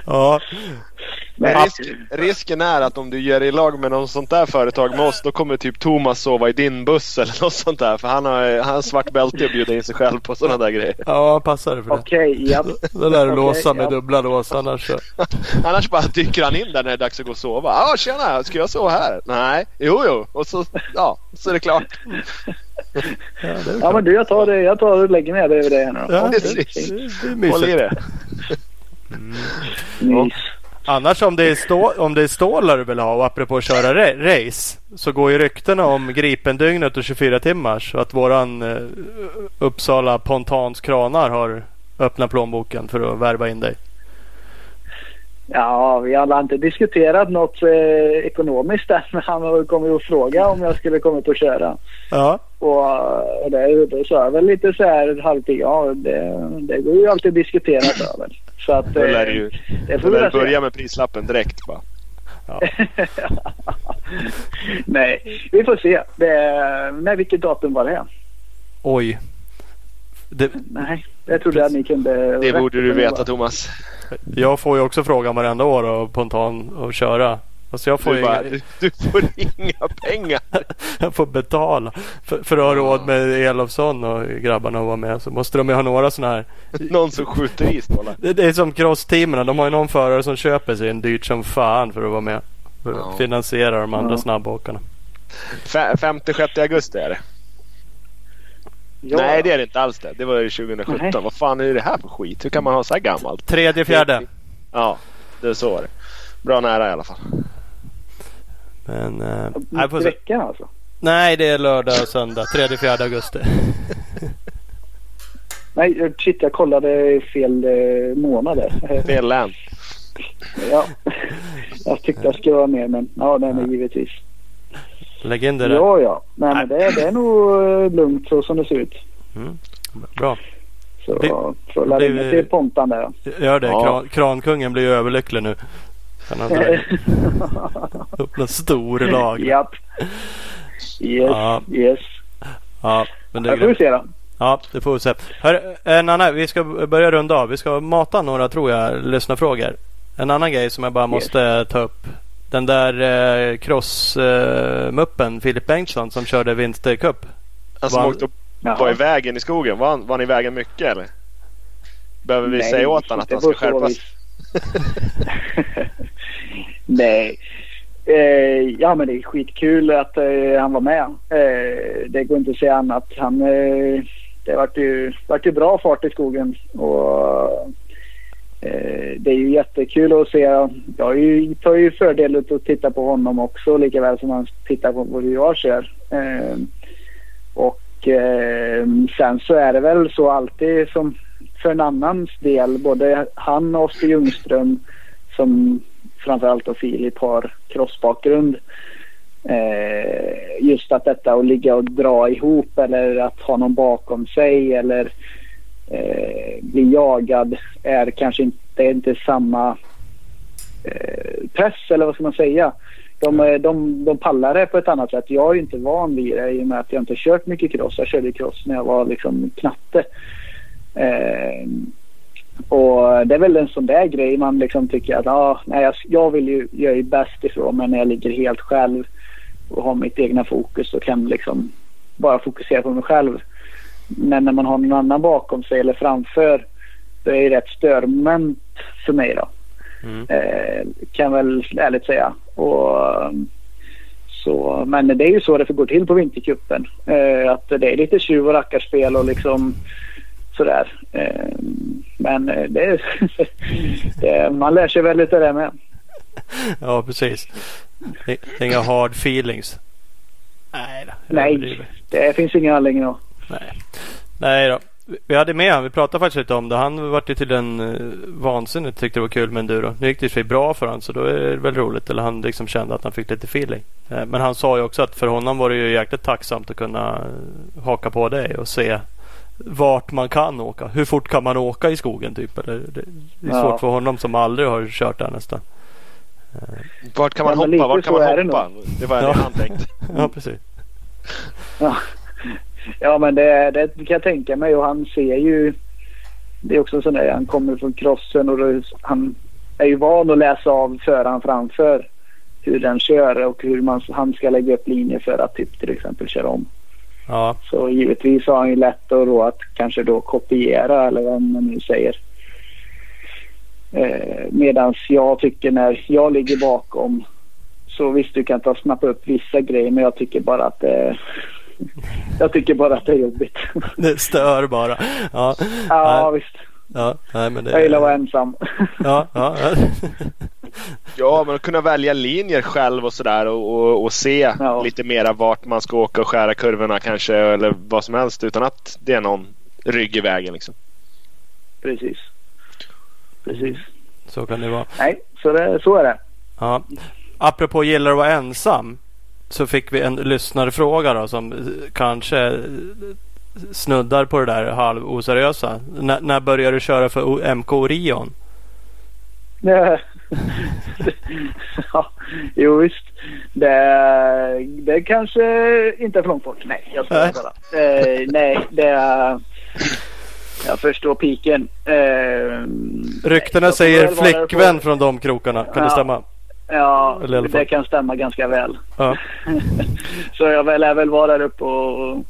Ja, Men risk, risken är att om du ger dig i lag med någon sånt där företag med oss, då kommer typ Thomas sova i din buss eller något sånt där. För han har, han har svart bälte och bjuder in sig själv på sådana där grejer. ja passar det för det. Okej, ja. Då lär du Okej, låsa med ja. dubbla lås annars så. Annars bara dyker han in där när det är dags att gå och sova. Ja, ah, tjena, ska jag sova här? Nej, jo, jo. Och så, ja, så är det klart. Ja, det Ja men du jag tar det. Jag tar och lägger mig över det här nu. Ja, det, precis. Håll i det. Mys. Annars om det, är stå, om det är stålar du vill ha och apropå att köra ra- race så går ju ryktena om Gripendygnet och 24 timmars och att våran eh, Uppsala Pontans kranar har öppnat plånboken för att värva in dig. Ja, vi har inte diskuterat något eh, ekonomiskt än. Han kommer ju att fråga om jag skulle komma upp och köra. Ja, Och eh, det, då sa jag väl lite så här halvtid. Ja, det, det går ju alltid att diskutera väl. Så att Då lär eh, ju det får du börja med prislappen direkt bara. Nej, vi får se. Det, nej, vilket datum var det? oj. Det, Nej, jag trodde att ni kunde... Det borde du veta bara. Thomas. jag får ju också frågan varenda år och Pontan att köra. Alltså jag får, Du, bara, inga, du, du får inga pengar. jag får betala för, för att ha råd med Elofsson och grabbarna att vara med. Så måste de ju ha några sådana här Någon som skjuter i stålar. Det, det är som crossteamen. De har ju någon förare som köper sig en dyrt som fan för att vara med. För att Ja. finansiera de andra Ja. snabbåkarna. 5-6 augusti är det. Ja. Nej det är det inte alls det. Det var ju 2017. Nej. Vad fan är det här för skit? Hur kan man ha så här gammalt? Tredje, fjärde. Ja, det är så var det. Bra nära i alla fall. Men, eh, Mitt nej, se. veckan alltså. nej, det är lördag och söndag. Tredje, fjärde augusti. Nej, shit jag kollade fel eh, månad där. Fel län. ja. Jag tyckte jag skulle vara med men ja, nej, men givetvis. Lägg in det där. Ja, ja. Nej, men det, det är nog eh, lugnt så som det ser ut. Mm. Bra. Så jag det- ringa till Pontan där. Gör det. Ja. Kran, krankungen blir ju överlycklig nu. Han dragit upp en stor lag. Japp. Yes, Ja. yes. Ja, men det får vi se då. Ja, det får vi se. Hör, en annan, vi ska börja runda av. Vi ska mata några, tror jag, lyssnarfrågor. En annan grej som jag bara måste ta upp. Den där eh, crossmuppen Filip Bengtsson som körde Vinster Cup. Han som Var- åkte och var i vägen i skogen. Var han, var han i vägen mycket eller? Behöver vi Nej, säga åt honom att han ska på Nej. Eh, ja men det är skitkul att eh, han var med. Eh, det går inte att säga annat. Han, eh, det vart ju, vart ju bra fart i skogen. Och, eh, det är ju jättekul att se. Jag ju, tar ju fördel av att titta på honom också lika väl som han tittar på hur jag kör. Eh, och eh, sen så är det väl så alltid som för en annans del. Både han och Oskar Ljungström som framförallt då Filip har crossbakgrund. Eh, just att detta att ligga och dra ihop eller att ha någon bakom sig eller eh, bli jagad är kanske inte, är inte samma eh, press eller vad ska man säga. De, eh, de, de pallar det på ett annat sätt. Jag är inte van vid det i och med att jag inte kört mycket cross. Jag körde cross när jag var liksom knatte. Eh, och det är väl en sån där grej man liksom tycker att ah, nej, jag, jag vill ju, jag är bäst ifrån men när jag ligger helt själv och har mitt egna fokus och kan liksom bara fokusera på mig själv. Men när man har någon annan bakom sig eller framför då är det rätt störmoment för mig då. Mm. Eh, kan väl ärligt säga. Och, så, men det är ju så det får gå till på Vintercupen. Eh, att det är lite tjuv och rackarspel och liksom sådär. Eh, men eh, det, det, man lär sig väl lite det med. Ja, precis. Inga hard feelings. Nej, då, Nej det finns ingen anledning då. Nej. Nej då. Vi hade med honom. Vi pratade faktiskt lite om det. Han var ju till den uh, vansinnigt tyckte det var kul med enduro. Nu gick det sig bra för honom så då är det väl roligt. Eller han liksom kände att han fick lite feeling. Men han sa ju också att för honom var det ju jäkligt tacksamt att kunna haka på dig och se vart man kan åka. Hur fort kan man åka i skogen typ? Eller, det, det är svårt ja. för honom som aldrig har kört där nästan. Vart kan man hoppa? Vart kan man hoppa? Det, det var ja. det han tänkte. ja, precis. Ja. ja, men det, det kan jag tänka mig och han ser ju. Det är också sån där, han kommer från crossen och han är ju van att läsa av föraren framför hur den kör och hur man, han ska lägga upp linjer för att typ till exempel köra om. Ja. Så givetvis har han ju lätt att, då att kanske då kopiera eller vad man nu säger. Eh, Medan jag tycker när jag ligger bakom så visst du kan ta snappa upp vissa grejer men jag tycker bara att det jag tycker bara att det är jobbigt. Det stör bara. Ja, ja visst. Ja, nej, men det... Jag gillar att vara ensam. Ja, ja, ja. men att kunna välja linjer själv och sådär och, och, och, se ja. lite mera vart man ska åka och skära kurvorna kanske eller vad som helst utan att det är någon rygg i vägen liksom. Precis. Precis. Så kan det vara. Nej, så, det, så är det. Ja. Apropå gillar att vara ensam så fick vi en lyssnarfråga då som kanske snuddar på det där halv oseriösa. N när började du köra för MK Orion? ja, jo visst. Det, det kanske inte är för långt bort. Nej, jag skojar bara. Eh, nej, det är... Jag förstår piken. Eh, Ryktena säger flickvän på... från de krokarna. Kan ja, det stämma? Ja, det kan stämma ganska väl. Ja. Så jag lär väl vara där uppe och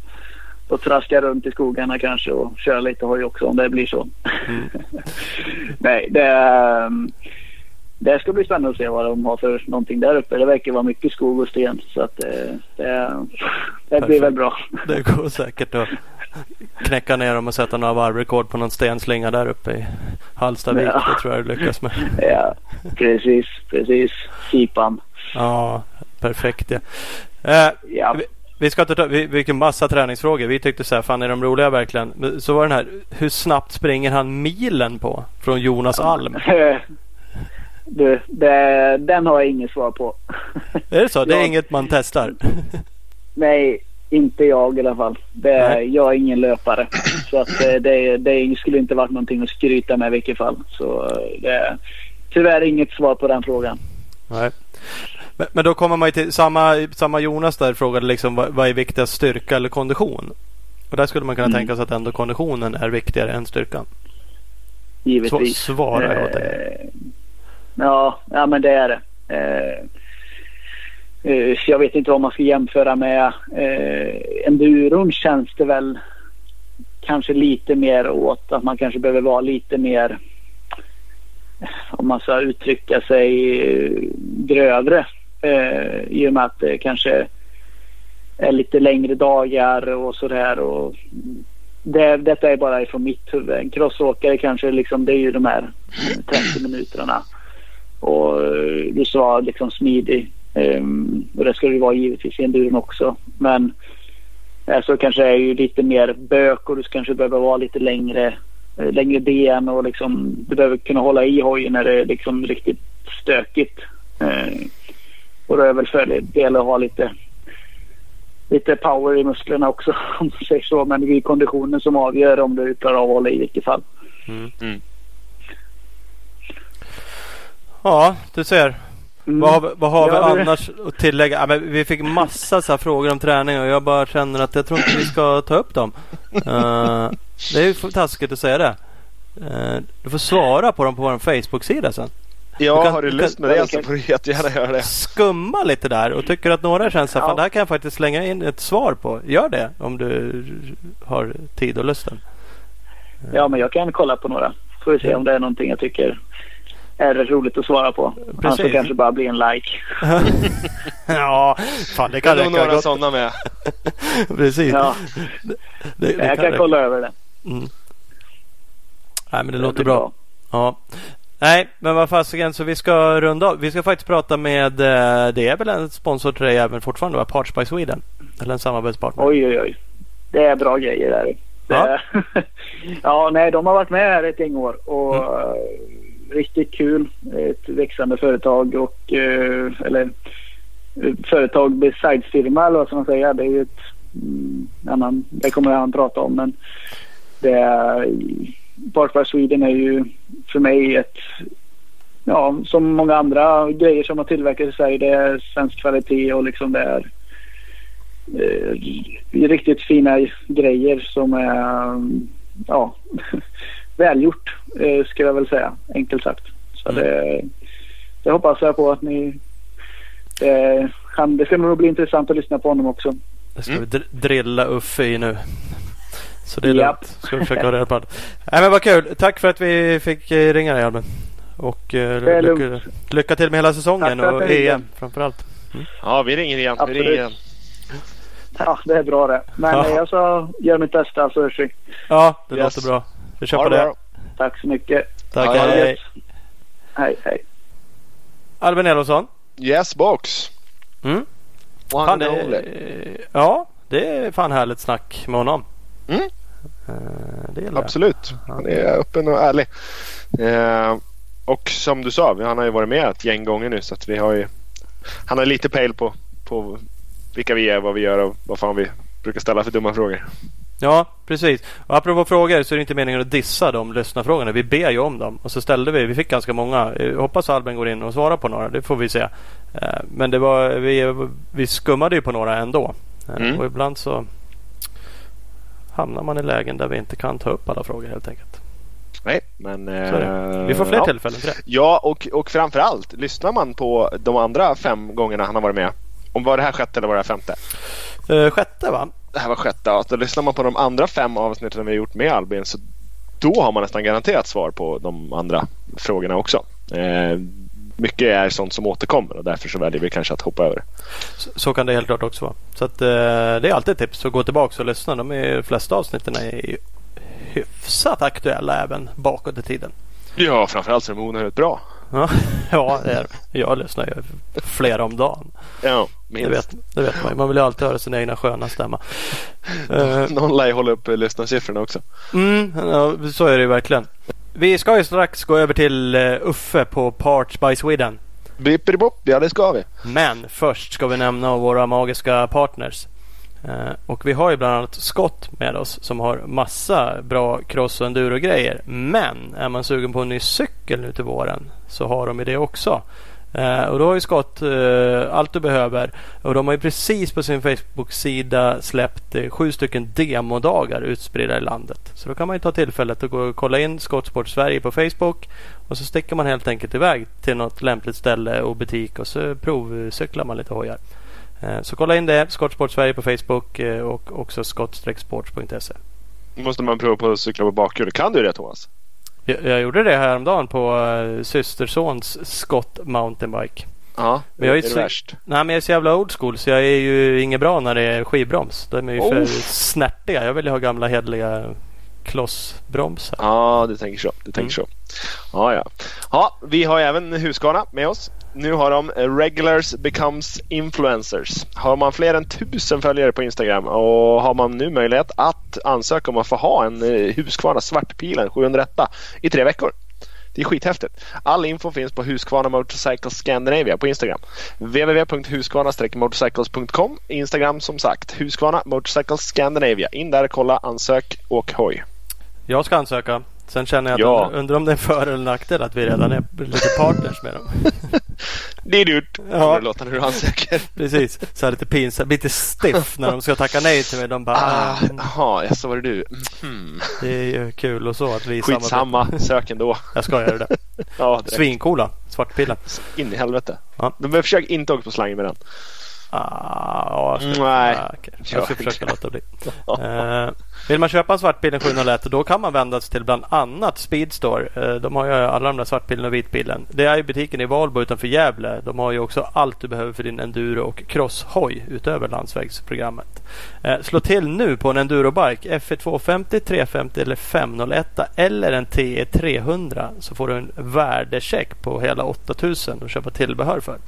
och traska runt i skogarna kanske och köra lite hoj också om det blir så. Mm. Nej, det, ehm, det ska bli spännande att se vad de har för någonting där uppe. Det verkar vara mycket skog och sten så att det, det, det blir väl bra. Det går säkert att knäcka ner dem och sätta några varvrekord på någon stenslinga där uppe i Hallstavik. Ja. Det tror jag du lyckas med. Ja, precis, precis. Kipan. Ja, perfekt ja. Eh, ja. Vi ska inte ta, vi fick en massa träningsfrågor. Vi tyckte så här, fan är de roliga verkligen? Så var den här, hur snabbt springer han milen på? Från Jonas Alm. Du, det, den har jag inget svar på. Är det så? Det är jag, inget man testar? Nej, inte jag i alla fall. Det, jag är ingen löpare. Så att det, det, det, skulle inte varit någonting att skryta med i vilket fall. Så det är tyvärr inget svar på den frågan. Nej. Men, men, då kommer man till samma, samma Jonas där frågade liksom vad, vad är viktigast styrka eller kondition? Och där skulle man kunna mm. tänka sig att ändå konditionen är viktigare än styrkan. Givetvis. Så svarar jag åt dig. Eh, ja, ja, men det är det. Eh, eh, jag vet inte vad man ska jämföra med. Eh, enduron känns det väl kanske lite mer åt att man kanske behöver vara lite mer om man ska uttrycka sig grövre Eh, I och med att det kanske är lite längre dagar och sådär. Och det, detta är bara ifrån mitt huvud. En crossåkare kanske liksom, det är ju de här 30 minuterna. Och eh, du sa liksom smidig. Um, och det ska det vara givetvis i enduron också. Men alltså kanske är ju lite mer bök och du kanske behöver vara lite längre, eh, längre ben och liksom du behöver kunna hålla i hojen när det är liksom riktigt stökigt. Uh, och då är väl fördel att ha lite lite power i musklerna också om man säger så. Men det är konditionen som avgör om du klarar av att hålla i vilket fall. Mm. Mm. Ja, du ser. Mm. Vad har, vad har ja, vi annars att tillägga? Ja, men vi fick massa så frågor om träning och jag bara känner att jag tror inte vi ska ta upp dem. Uh, det är ju taskigt att säga det. Uh, du får svara på dem på vår Facebook-sida sen. Ja, kan, har du lust med det så får du jättegärna göra det. Skumma lite där och tycker att några känns så ja. det här kan jag faktiskt slänga in ett svar på. Gör det om du har tid och lusten. Ja, men jag kan kolla på några. Får vi se om det är någonting jag tycker är roligt att svara på. Precis. Annars så kanske bara bli en like. ja, fan det kan räcka. Det är några sådana med. Precis. Ja. Det, det jag kan, kan kolla över det. Mm. Nej, men det, det låter bra. bra. Ja. Nej, men vad fasiken så vi ska runda av. Vi ska faktiskt prata med, eh, det är väl en sponsor till dig även fortfarande va? Parts by Sweden? Eller en samarbetspartner? Oj, oj, oj. Det är bra grejer där. Ja. ja, nej, de har varit med här ett gäng år och mm. uh, riktigt kul. Ett växande företag och, uh, eller företag besides-firma eller vad ska man säga. Det är ju ett mm, annan, det kommer han prata om men det är Parkbar Sweden är ju för mig ett, ja som många andra grejer som har tillverkats i Sverige. Det är svensk kvalitet och liksom det är eh, riktigt fina grejer som är ja, välgjort eh, skulle jag väl säga enkelt sagt. Så mm. det, det hoppas jag på att ni eh, han, det ska nog bli intressant att lyssna på honom också. Det ska mm. vi drilla Uffe i nu. Så det är yep. lugnt. Ska vi försöka ha reda på det. Nej, men vad kul. Tack för att vi fick eh, ringa dig Albin. Och eh, lycka, lycka, till med hela säsongen och EM framförallt. Mm. Ja, vi ringer igen. Vi ringer igen. Ja, det är bra det. Men ja. jag ska göra mitt bästa så hörs vi. Ja, det yes. låter bra. Vi kör på det. Tack så mycket. Tack. Ja, hej. Hej, hej. Albin Elofsson. Yes, box. Mm. Fan, det, ja, det är fan härligt snack med honom. Mm. Uh, Absolut. Han är öppen och ärlig. Uh, och som du sa, han har ju varit med ett gäng gånger nu så att vi har ju... Han har lite pejl på, på vilka vi är, vad vi gör och vad fan vi brukar ställa för dumma frågor. Ja, precis. Och apropå frågor så är det inte meningen att dissa de lyssnarfrågorna. Vi ber ju om dem. Och så ställde vi, vi fick ganska många. Jag hoppas Albin går in och svarar på några. Det får vi se. Men det var, vi, vi skummade ju på några ändå. Mm. Och ibland så hamnar man i lägen där vi inte kan ta upp alla frågor helt enkelt. Nej, men... Eh, vi får fler ja. tillfällen till det. Ja, och, och framförallt lyssnar man på de andra fem gångerna han har varit med. Om var det här sjätte eller var det här femte? Uh, sjätte va? Det här var sjätte. Ja. Då lyssnar man på de andra fem avsnitten vi har gjort med Albin så då har man nästan garanterat svar på de andra frågorna också. Eh, mycket är sånt som återkommer och därför så väljer vi kanske att hoppa över. Så, så kan det helt klart också vara. Så att, eh, det är alltid ett tips att gå tillbaka och lyssna. De, är, de flesta avsnitten är hyfsat aktuella även bakåt i tiden. Ja, framförallt så är de onödigt bra. ja, det är Jag lyssnar ju flera om dagen. Ja, minst. Det vet, det vet man Man vill ju alltid höra sin egna sköna stämma. Någon lär ju hålla upp lyssnarsiffrorna också. Mm, ja, så är det ju verkligen. Vi ska ju strax gå över till uh, Uffe på Parts by Sweden. Bippidi-bopp, ja det ska vi. Men först ska vi nämna våra magiska partners. Uh, och vi har ju bland annat Scott med oss som har massa bra cross och enduro-grejer. Men är man sugen på en ny cykel nu till våren så har de ju det också. Uh, och då har ju Scott uh, allt du behöver. Och de har ju precis på sin Facebook-sida släppt uh, sju stycken demodagar utspridda i landet. Så då kan man ju ta tillfället och gå och kolla in Skottsport Sverige på Facebook. Och så sticker man helt enkelt iväg till något lämpligt ställe och butik och så provcyklar man lite hojar. Så kolla in det, Skottsport Sverige på Facebook och också skott-sports.se. Måste man prova på att cykla på bakhjul? Kan du det Thomas? Jag, jag gjorde det häromdagen på uh, systersons Scott Mountainbike. Ja, Men jag är är så- värst? Nej men jag är så jävla old school så jag är ju inget bra när det är skivbroms. De är ju för Oh. snärtiga. Jag vill ju ha gamla hederliga klossbromsar. Ja, du tänker så. Du tänker så. Ja, ja. ja, vi har även Husqvarna med oss. Nu har de eh, Regulars becomes influencers. Har man fler än tusen följare på Instagram och har man nu möjlighet att ansöka om att få ha en eh, Husqvarna Svartpilen 701 i tre veckor. Det är skithäftigt. All info finns på Husqvarna Motorcycles Scandinavia på Instagram. www.husqvarna-motorcycles.com Instagram som sagt Husqvarna Motorcycles Scandinavia. In där, kolla, ansök, åk hoj. Jag ska ansöka. Sen känner jag att Ja. undrar, om det är för eller nackdel att vi redan är lite partners med dem. Det är dyrt. Ja. Låta när du ansöker. Precis. Så här lite pinsamt. Lite stiff när de ska tacka nej till mig. De bara Ah, ah, Jaha, ja, så var det du. Mm. Det är ju kul och så att vi samarbetar. Skitsamma, sök ändå. Jag ska göra det. Ja, direkt. Svincoola. Svartpilen. In i helvete. Ja. Men försök inte åka på slangen med den. Ah, ja, jag ska, Nej. Ah. Gör Jag ska försöka låta bli. Eh, vill man köpa en svartpilen 701 då kan man vända sig till bland annat Speedstore. Eh, de har ju alla de där svartpilen och vitpilen. Det är ju butiken i Valbo utanför Gävle. De har ju också allt du behöver för din enduro och crosshoj utöver landsvägsprogrammet. Eh, slå till nu på en endurobike FE 250, 350 eller 501 eller en TE 300 så får du en värdecheck på hela 8000 att köpa tillbehör för.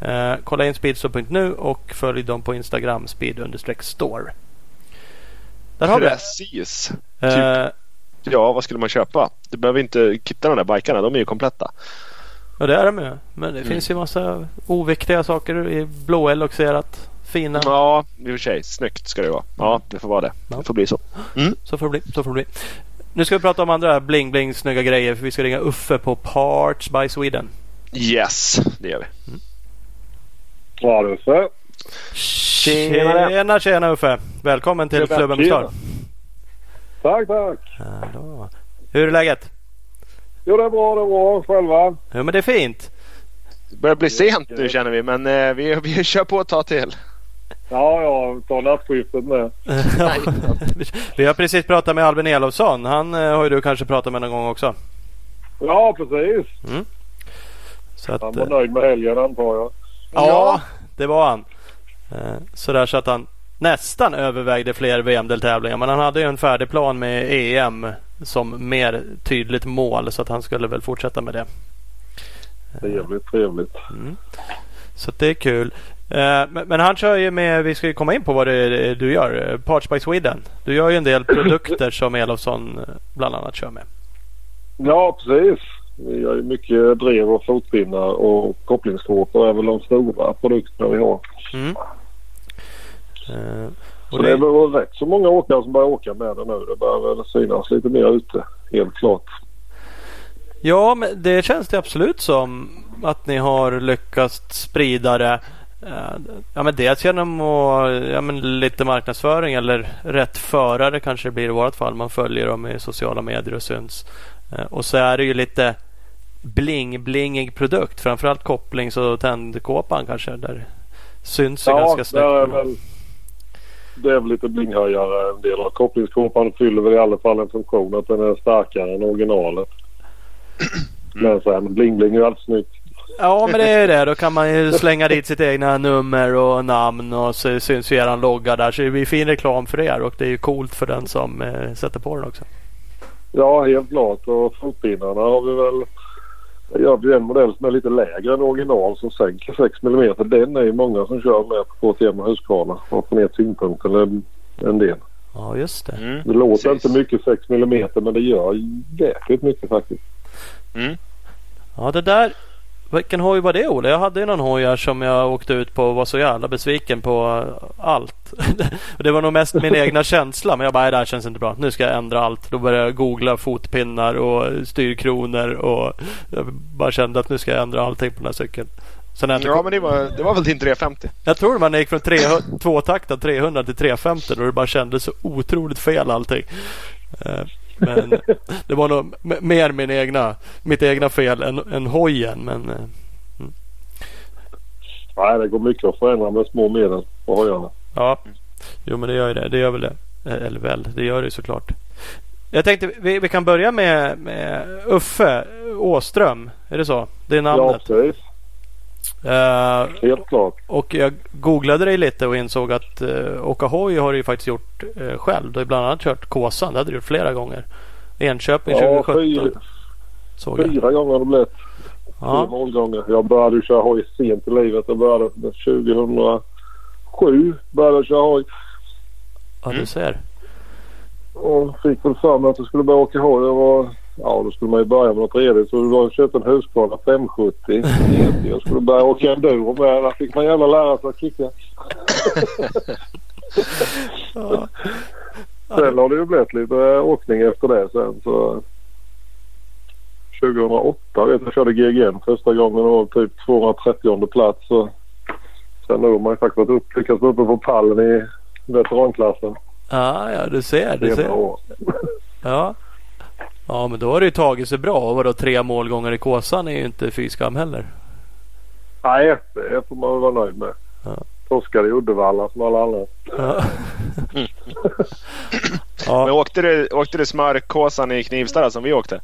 Eh, kolla in speedstore.nu och följ dem på Instagram speed-store. Där har vi det. Precis. Eh, Ja, vad skulle man köpa? Du behöver inte kitta de där bikarna, de är ju kompletta. och det är de ju. Men det Mm. finns ju massa oviktiga saker i blåeloxerat. Fina. Ja, i och för sig. Snyggt ska det vara. Ja, det får vara det. Ja. Det får bli så. Så får det bli. Så får det bli. Nu ska vi prata om andra bling-bling snygga grejer. För vi ska ringa Uffe på Parts by Sweden. Yes, det gör vi. Ja du ser. Tjenare. Tjena tjena Uffe! Välkommen till Tjena, Flubben Star. tjena. Tack, tack. Hallå. Hur är läget? Jo det är bra, det är bra. Själva? Jo men det är fint. Det börjar bli sent nu känner vi, men eh, vi, vi kör på ett tag till. Ja, ja. Ta nattskiftet med. vi har precis pratat med Albin Elofsson. Han eh, har ju du kanske pratat med någon gång också. Ja, precis. Så att, Han eh, var nöjd med helgen antar jag. Ja, det var han. Eh, Sådär så att han nästan övervägde fler VM-deltävlingar. Men han hade ju en färdig plan med EM som mer tydligt mål. Så att han skulle väl fortsätta med det. Trevligt, trevligt. Mm. Så det är kul. Eh, Men, han kör ju med, vi ska ju komma in på vad det är du gör. eh, Parts by Sweden. Du gör ju en del produkter som Elofsson eh, bland annat kör med. Ja, precis. Vi gör ju mycket drev och fotpinnar och kopplingskåpor är väl de stora produkterna vi har. Mm. Eh, Så det är väl rätt så många åkare som börjar åka med det nu. Det börjar väl synas lite mer ute. Helt klart. ja, men det känns det absolut som att ni har lyckats sprida det. Eh, Ja, men dels genom att, ja, men lite marknadsföring eller rätt förare kanske det blir i vårt fall. Man följer dem i sociala medier och syns. Eh, Och så är det ju lite bling-blingig produkt. Framförallt kopplings och tändkåpan kanske. Där syns Ja, ganska det snyggt. är väl, det är väl lite blinghöjare en del av kopplingskåpan fyller väl i alla fall en funktion att den är starkare än originalet. Men sen bling-bling är ju alltid snyggt. Ja men det är ju det. Då kan man ju slänga dit sitt egna nummer och namn och så syns ju eran logga där. Så det blir fin reklam för er och det är ju coolt för den som eh, sätter på den också. Ja, helt klart. Och fotpinnarna har vi väl... Ja, det är en modell som är lite lägre än original som sänker 6 mm. Den är ju många som kör med på KTM och Husqvarna och får ner tyngdpunkten en, en del. Ja just det. Mm. Det låter Precis. inte mycket 6 mm men det gör jäkligt mycket faktiskt. Mm. Ja det där. Vilken hoj var det Olle? Jag hade ju någon hoj här som jag åkte ut på och var så jävla besviken på allt. Och det var nog mest min egna känsla. Men jag bara, "Nej, det här känns inte bra. Nu ska jag ändra allt. Då började jag googla fotpinnar och styrkronor. Och jag bara kände att nu ska jag ändra allting på den här cykeln. Sen inte Ja, men det var, det var väl din 350? jag tror man gick från 300 tvåtaktad 300 till 350 och det bara kändes så otroligt fel allting. Men det var nog mer min egna, mitt egna fel än, än hojen. Men eh, Nej, det går mycket att förändra med små medel på hojarna. ja, jo men det gör ju det. Det gör väl det. Eh, Eller väl, det gör det ju såklart. Jag tänkte vi, vi kan börja med, med Uffe Åström. Är det så? Det är Ja, namnet. precis. Eh, Helt klart. och jag googlade dig lite och insåg att uh, åka hoj har du ju faktiskt gjort uh, själv. Du har bland annat kört Kåsan. Det hade du gjort flera gånger. Enköping Ja, 2017 fyra, fyra gånger har det blivit. Fyra Ja, målgångar. Jag började köra hoj sent i livet. Jag började 2007. Började jag köra hoj. ja, du ser. Och fick väl för mig att jag skulle börja åka hoj. Jag var, ja, då skulle man ju börja med något redigt. Så jag köpte en Husqvarna 570. Jag skulle börja åka enduro med. Där fick man gärna lära sig att kicka. Ja. Sen har det ju blivit lite åkning efter det sen. Så 2008 vet jag, körde GGN första gången och typ 230 plats. Så sen har man ju faktiskt varit upp, lyckats vara uppe på pallen i veteranklassen. Ja, ja, du ser. Du ser. Ja. Ja, men då har det ju tagit sig bra. Och vadå, tre målgångar i Kåsan är ju inte fy skam heller. Nej, det får man väl vara nöjd med. Ja. Torskade i Uddevalla som alla andra. Ja. Men ja. åkte du, åkte du smörkåsan i Knivsta som vi åkte?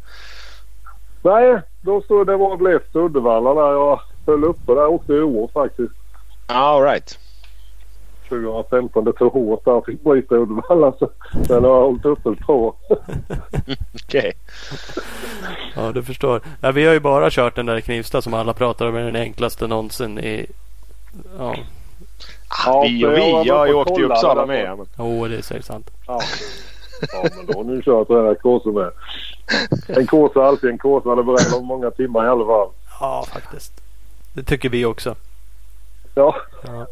Nej, då stod det var väl efter Uddevalla där jag höll uppe. Där åkte jag i år faktiskt. All right. 2015. Det tog hårt där. Jag fick bryta Uddevalla. Så sen har jag hållit uppe ett par. Okej. ja, du förstår. Ja, vi har ju bara kört den där Knivsta som alla pratar om är den enklaste någonsin i... Ja, Ja, vi och för jag vi. Jag har ju Uppsala där med. på- Men... oh, det är säkert sant. Ja. ja, men då har ni kört den här kursen med. En kurs är alltid en kurs. Är beredd om många timmar i alla fall. Ja, faktiskt. Det tycker vi också. Ja, Ja.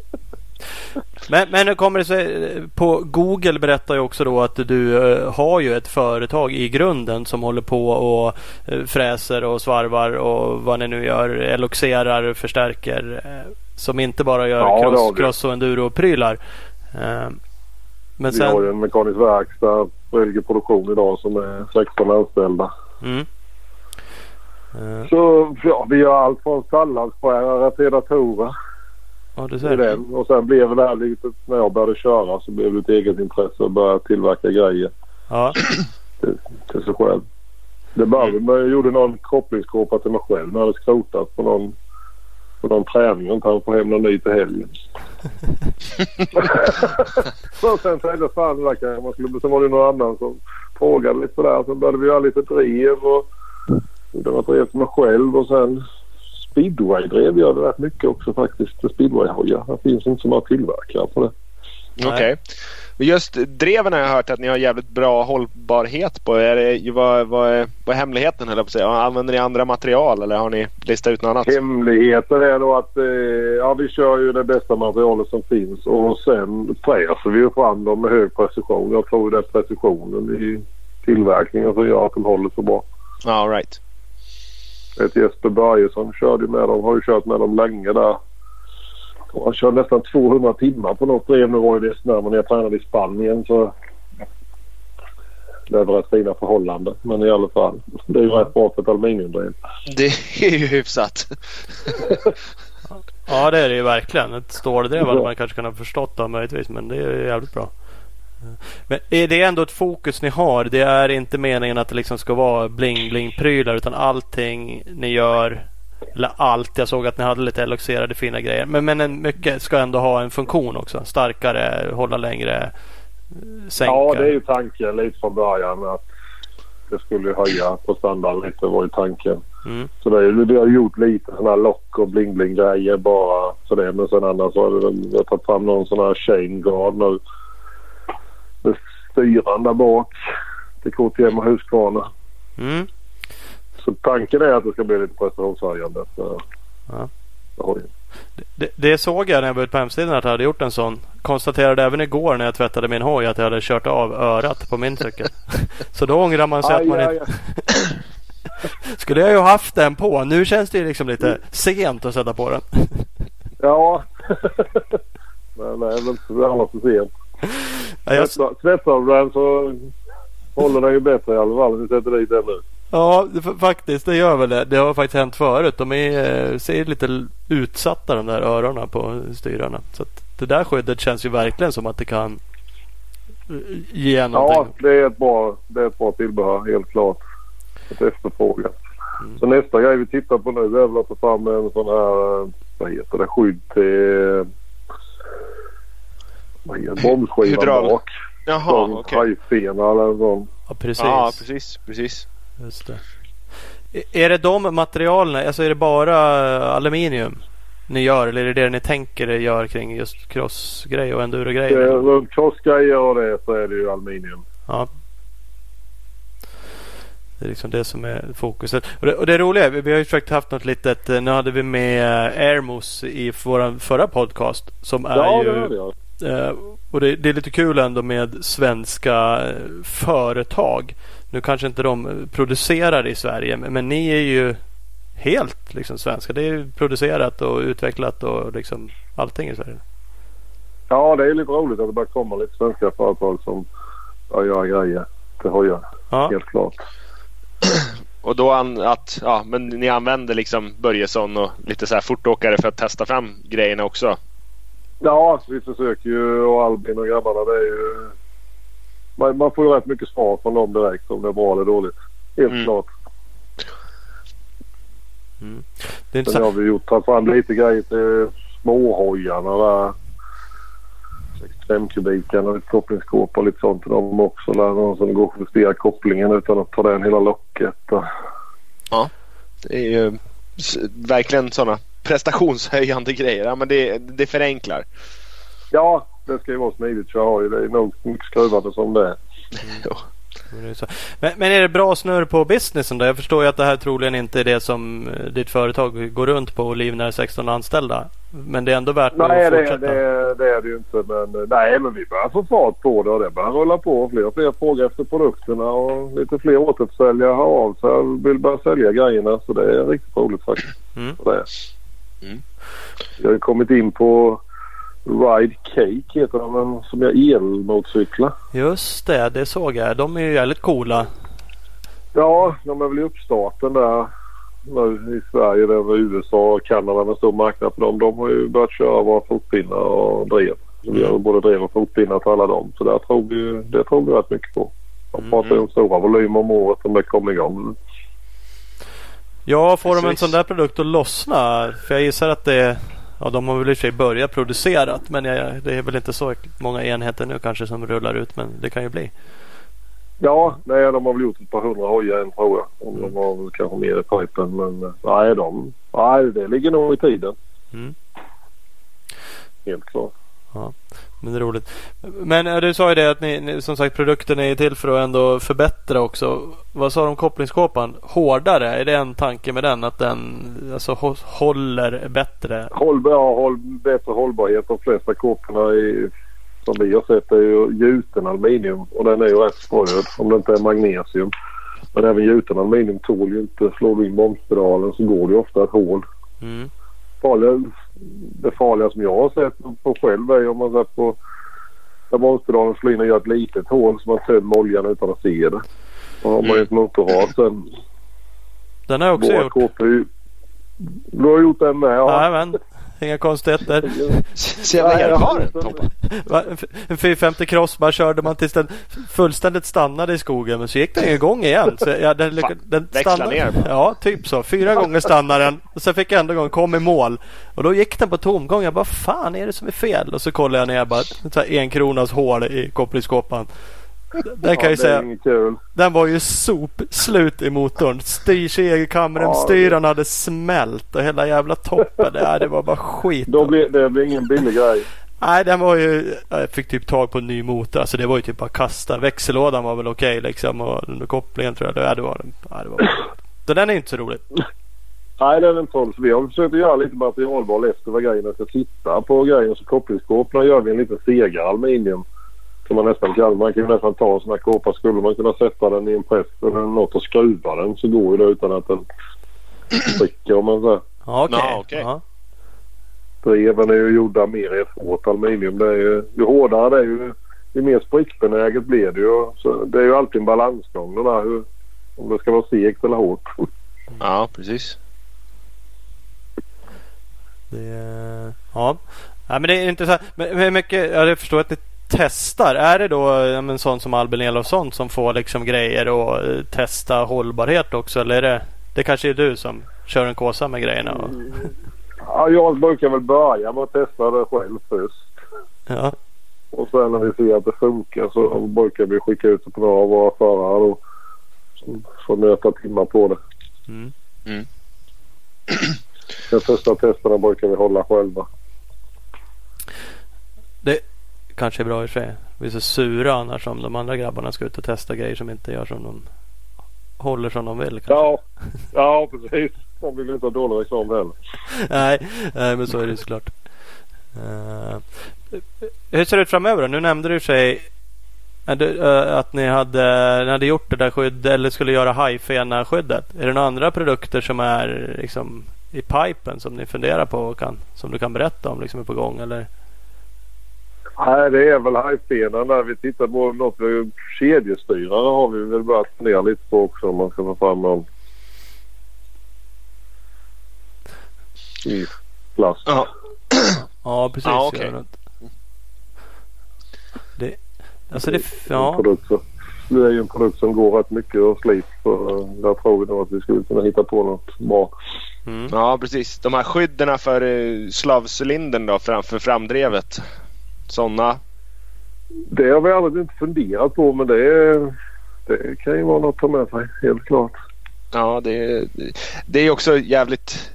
Men, men nu kommer det sig, på Google berättar ju också då att du eh, har ju ett företag i grunden som håller på och eh, fräser och svarvar och vad ni nu gör, eloxerar, förstärker. eh, Som inte bara gör Ja, cross, cross och enduro-prylar. Eh, Men vi har ju sen... en mekanisk verkstad LG Produktion idag som är 16 anställda. Mm. Eh, Så ja, vi gör allt från salladsskärare till datorer Ja, i ser. den. Och sen blev det här lite, när jag började köra så blev det ett eget intresse att börja tillverka grejer Ja. till sig själv. Det började med, jag gjorde någon kopplingskåpa till mig själv när jag hade skrotat på någon, på någon träning och inte hann få hem någon ny till helgen. så sen tänkte jag fan det där man skulle... Sen var det någon annan som frågade lite där. Sen började vi göra lite drev och det var drev till mig själv och sen speedway-drev gör det rätt mycket också faktiskt. Speedway-hojar. Det finns inte så många tillverkare på det. Okej. Men Just dreven har jag hört att ni har jävligt bra hållbarhet på. Är det, vad, vad, är, vad är hemligheten höll jag på att säga? Använder ni andra material eller har ni listat ut något annat? Hemligheten är då att eh, ja, vi kör ju det bästa materialet som finns och sen fräser vi fram dem med hög precision. Jag tror det är precisionen i tillverkningen som gör att de håller så bra. All right. Ett Jesper Börjesson körde ju med dem, har ju kört med dem länge där. Och Han körde nästan 200 timmar på något drev. Nu var ju det snö men när jag tränade i Spanien så det var rätt fina förhållanden. Men i alla fall. Det är ju rätt bra för ett aluminiumdrev. Det är ju hyfsat. Ja det är det ju verkligen. Ett ståldrev hade man kanske kunnat förstått då möjligtvis. Men det är ju jävligt bra. Men är det ändå ett fokus ni har? Det är inte meningen att det liksom ska vara bling-bling-prylar utan allting ni gör eller allt. Jag såg att ni hade lite eloxerade fina grejer. Men, men en, mycket ska ändå ha en funktion också. Starkare, hålla längre, sänka. Ja, det är ju tanken lite från början att det skulle höja på standarden lite var ju tanken. Mm. Så det vi har gjort lite sådana här lock och bling-bling grejer bara för det. Men sen annars har vi har tagit fram någon sån här chain guard nu. Med styran där bak till KTM och Husqvarna. Mm. Så tanken är att det ska bli lite prestationshöjande. Ja. Det, det såg jag när jag var ute på hemsidan att jag hade gjort en sån. Konstaterade även igår när jag tvättade min hoj att jag hade kört av örat på min cykel. Så då ångrar man sig att Aj, man aj, inte... aj. Skulle jag ju haft den på. Nu känns det ju liksom lite sent att sätta på den. Ja. Men det är väl inte så för sent. Ja, jag, Svetsar du den så håller den ju bättre i alla fall vi sätter dit den nu. ja det- faktiskt det gör väl det. Det har faktiskt hänt förut. De är, eh, ser lite utsatta de där öronen på styrarna. Så det där skyddet känns ju verkligen som att det kan eh, ge Ja, någonting. det är ett bra, det är ett bra tillbehör helt klart. Ett efterfrågan. Mm. Så nästa grej vi tittar på nu är väl att ta fram en sån här eh, vad heter det, skydd till vad heter det, bromsskivan Hydral. bak. Jaha, okej. hajfena eller sån. Ja, precis. Ja, precis. precis. Just det. Är det de materialen, alltså är det bara aluminium ni gör eller är det det ni tänker er gör kring just crossgrej och Det enduro-grejer? är Runt crossgrejer och det så är det ju aluminium. Ja. Det är liksom det som är fokuset. Och det, och det roliga är, vi vi har ju försökt haft något litet, eh, nu hade vi med Airmos i vår förra podcast. Som är Ja, ju, det. Eh, och det, det är lite kul ändå med svenska eh, företag. Nu kanske inte de eh, producerar i Sverige men, men ni är ju helt liksom svenska. Det är ju producerat och utvecklat och liksom allting i Sverige. Ja, det är lite roligt att det börjar komma lite svenska företag som göra grejer till hojar. Ja, Helt klart. Och då an, att, ja, men ni använder liksom Börjesson och lite så här fortåkare för att testa fram grejerna också? Ja, vi försöker ju och Albin och grabbarna det är ju... Man, man får ju rätt mycket svar från dem direkt om det är bra eller dåligt. Helt Mm. klart. det är Sen har vi gjort tagit fram lite grejer till småhojarna där. 65 kubikarna, lite kopplingsskåp och lite sånt till dem också. Där någon som går att justera kopplingen utan att ta den hela locket. Och, Det är ju verkligen sådana prestationshöjande grejer. Ja, men det, det förenklar. ja, det ska ju vara smidigt för jag har ju det är nog mycket skruvande som det är. Så. Men, men är det bra snurr på businessen då? Jag förstår ju att det här troligen inte är det som eh, ditt företag går runt på och livnär 16 anställda. Men det är ändå värt Nej, att det, fortsätta. det, det är det ju inte. Men, eh, nej, men vi börjar få fart på det och det börjar rulla på. Fler och fler frågar efter produkterna och lite fler återförsäljare hör av sig och vill börja sälja grejerna. Så det är riktigt roligt faktiskt. Mm. Det. Mm. Jag har kommit in på Ride Cake heter de, som gör elmotorcyklar. Just det, det såg jag. De är ju jävligt coola. Ja, de är väl i uppstarten där nu i Sverige. Är väl USA och Kanada med stor marknad för dem. De har ju börjat köra våra fotpinnar och drev. Så vi har både drev och fotpinnar till alla dem. Så där tror vi, det tror vi rätt mycket på. De Mm. pratar ju om stora volymer om året om det kommer igång. Ja, får de en Precis. sån där produkt att lossna? För jag gissar att det Ja, de har väl i och för sig börjat producera men jag, det är väl inte så många enheter nu kanske som rullar ut men det kan ju bli. Ja, nej, de har väl gjort ett par hundra hojar än tror jag. Om de har väl kanske mer i pipen. Men nej, de, nej, det ligger nog i tiden. Mm. Helt klart. Men det är roligt. Men eh, du sa ju det att ni, som sagt produkten är till för att ändå förbättra också. Vad sa du om kopplingskåpan? Hårdare? Är det en tanke med den? Att den alltså, hå- håller bättre? Håll, ja, håll, bättre hållbarhet. De flesta kåporna som vi har sett är ju gjuten aluminium och den är ju rätt spröd om det inte är magnesium. Men även gjuten aluminium tål ju inte. Slår du in bromspedalen så går det ju ofta ett hål. Mm. Farliga, det farliga som jag har sett på själv är om man ser på där bromspedalen slår in och gör ett litet hål så man tömmer oljan utan att se det. Och har man ju ett motorrad sen. Den har jag också gjort. ju- Du har gjort den med? Ja. Jajamän. Inga konstigheter. Så jävla erfaren Tobbe. Va? En 450 cross bara körde man tills den fullständigt stannade i skogen. Men så gick den igång igen. Så jag, den, lyckades- den stannade- ner bara. Ja, typ så. Fyra gånger stannade den. Och sen fick jag ändå igång, kom i mål. Och då gick den på tomgång. Jag bara, fan är det som är fel? Och så kollade jag ner bara, en kronas hål i kopplingskåpan. Den kan ja, det säga, den var ju sop slut i motorn. Styrsegelkammaren, Ja, det- styren hade smält och hela jävla toppen. Det, det var bara skit. Då blir, det blir ingen billig grej. Nej, den var ju... Jag fick typ tag på en ny motor. Alltså det var ju typ bara kasta. Växellådan var väl okej liksom. Och den där kopplingen tror jag. Ja, det var den. Ja, det var... Så den är inte så rolig. Nej, det är inte. Så Vi har försökt att göra lite materialval efter vad grejerna ska sitta på grejen. Så kopplingskåporna gör vi en liten segare aluminium. Som man nästan kan. Man kan ju nästan ta en sån här kåpa. Skulle man kunna sätta den i en press eller något och skruva den så går ju det utan att den spricker om man säger. Okej. Okej. Ja. Dreven är ju gjorda mer i ett hårt aluminium. Det är ju, ju hårdare det är ju, ju mer sprickbenäget blir det ju. Så det är ju alltid en balansgång det där. Hur, om det ska vara segt eller hårt. Ja, precis. Det, ja. ja, men det är intressant. Men hur mycket, ja, jag förstår att ni testar. Är det då ja, men sånt som Albin Elofsson som får liksom grejer och eh, testa hållbarhet också? Eller är det, det kanske är du som kör en kåsa med grejerna? Och, Ja, jag brukar väl börja med att testa det själv först. Ja. Och sen när vi ser att det funkar så brukar vi skicka ut det på några av våra förare och som får nöta timmar på det. Mm. Mm. De första testerna brukar vi hålla själva. Det kanske är bra i och för sig. Vi är så sura annars om de andra grabbarna ska ut och testa grejer som inte gör som de håller som de vill. Kanske. Ja, ja precis. De vill inte ha dålig reklam heller. nej, nej, men så är det såklart. Uh, hur ser det ut framöver då? Nu nämnde du sig att, uh, att ni hade, ni hade gjort det där skyddet eller skulle göra hajfena skyddet. Är det några andra produkter som är liksom i pipen som ni funderar på och kan, som du kan berätta om liksom är på gång eller? Nej, det är väl hajfenan där. Vi tittar på något. Kedjestyrare har vi väl börjat fundera lite på också om man ska få fram någon i plast. Ja. Ja, precis. Ja, gör det. Alltså det, ja. det är ju en produkt som går rätt mycket och slit. Så eh, där tror vi nog att vi skulle kunna hitta på något bra. Mm. ja, precis. De här skydden för eh, slavcylindern då framför framdrevet. Sådana. Det har vi aldrig inte funderat på men det, är, det kan ju vara något att ta med sig. Helt klart. Ja, det, det är också jävligt...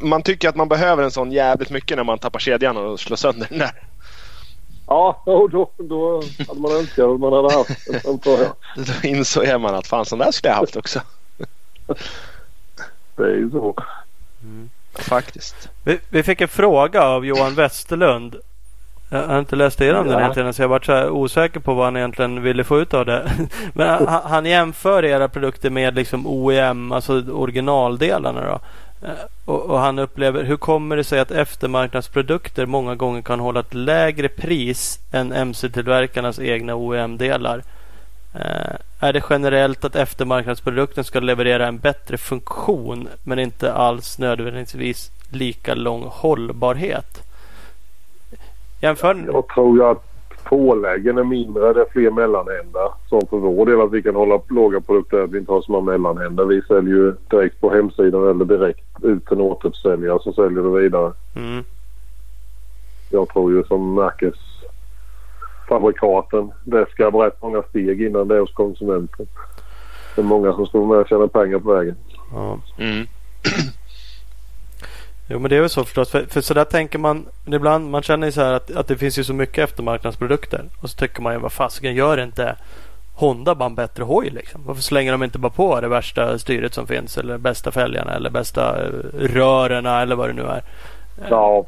Man tycker att man behöver en sån jävligt mycket när man tappar kedjan och slår sönder den där. Ja, och då, då hade man önskat att man hade haft en antar jag. Då insåg man att fan sån där skulle jag haft också. Det är ju så. Faktiskt. Vi, vi fick en fråga av Johan Westerlund. Jag har inte läst igenom den egentligen så jag varit så osäker på vad han egentligen ville få ut av det. Men han, han jämför era produkter med liksom OEM, alltså originaldelarna då. Eh, Och, och han upplever, hur kommer det sig att eftermarknadsprodukter många gånger kan hålla ett lägre pris än MC-tillverkarnas egna OEM-delar? Eh, är det generellt att eftermarknadsprodukten ska leverera en bättre funktion men inte alls nödvändigtvis lika lång hållbarhet? Jämför... Jag tror ju att påläggen är mindre. Det är fler mellanhänder. Som för vår del att vi kan hålla låga produkter att vi inte har så många mellanhänder. Vi säljer ju direkt på hemsidan eller direkt ut till en återförsäljare som säljer det vidare. Mm, Jag tror ju som märkesfabrikaten. Det ska vara rätt många steg innan det är hos konsumenten. Det är många som står med och tjänar pengar på vägen. ja. Mm. Jo men det är väl så förstås. För, för så där tänker man ibland. Man känner ju så här att, att det finns ju så mycket eftermarknadsprodukter. Och så tycker man ju vad fasiken gör inte Honda bara en bättre hoj liksom? Varför slänger de inte bara på det värsta styret som finns? Eller bästa fälgarna eller bästa eh, rörerna eller vad det nu är. Ja,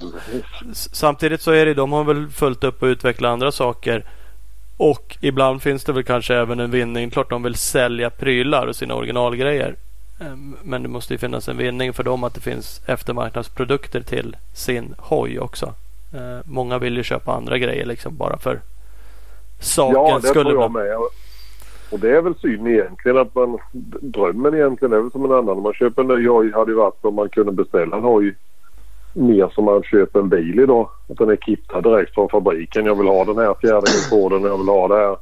Samtidigt så är det de har väl fullt upp och utveckla andra saker. Och ibland finns det väl kanske även en vinning. Klart de vill sälja prylar och sina originalgrejer. Ehm, Men det måste ju finnas en vinning för dem att det finns eftermarknadsprodukter till sin hoj också. Eh, Många vill ju köpa andra grejer liksom bara för sakens Ja, det tror jag med. Och det är väl synd egentligen att man... Drömmen egentligen är väl som en annan. Om man köper en ny hoj hade ju varit om man kunde beställa en hoj mer som man köper en bil idag. Att den är kittad direkt från fabriken. Jag vill ha den här fjädringen på den. Jag vill ha det här.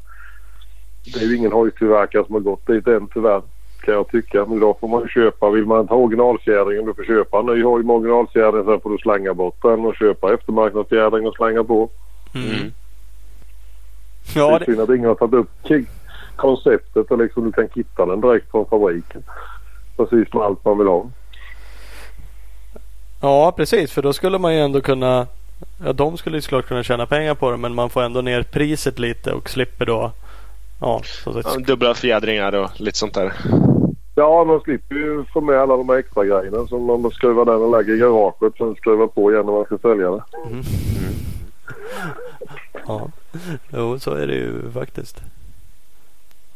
Det är ju ingen hojtillverkare som har gått dit än tyvärr. Kan jag tycka. Men idag får man ju köpa. Vill man inte ha originalfjädringen du får köpa en ny hoj med originalfjädring. Sen får du slänga bort den och köpa eftermarknadsfjädring och slänga på. Mm. det Ja, är det, synd att ingen har tagit upp konceptet och liksom du kan hitta den direkt från fabriken. Precis med allt man vill ha. ja, precis. För då skulle man ju ändå kunna Ja, de skulle ju såklart kunna tjäna pengar på det men man får ändå ner priset lite och slipper då Ja, så att, Ja, dubbla fjädringar och lite sånt där. Ja, man slipper ju få med alla de här extra grejerna som man skruvar den och lägger i garaget sen skruvar på igen när man ska sälja det. Mm. Ja, jo så är det ju faktiskt.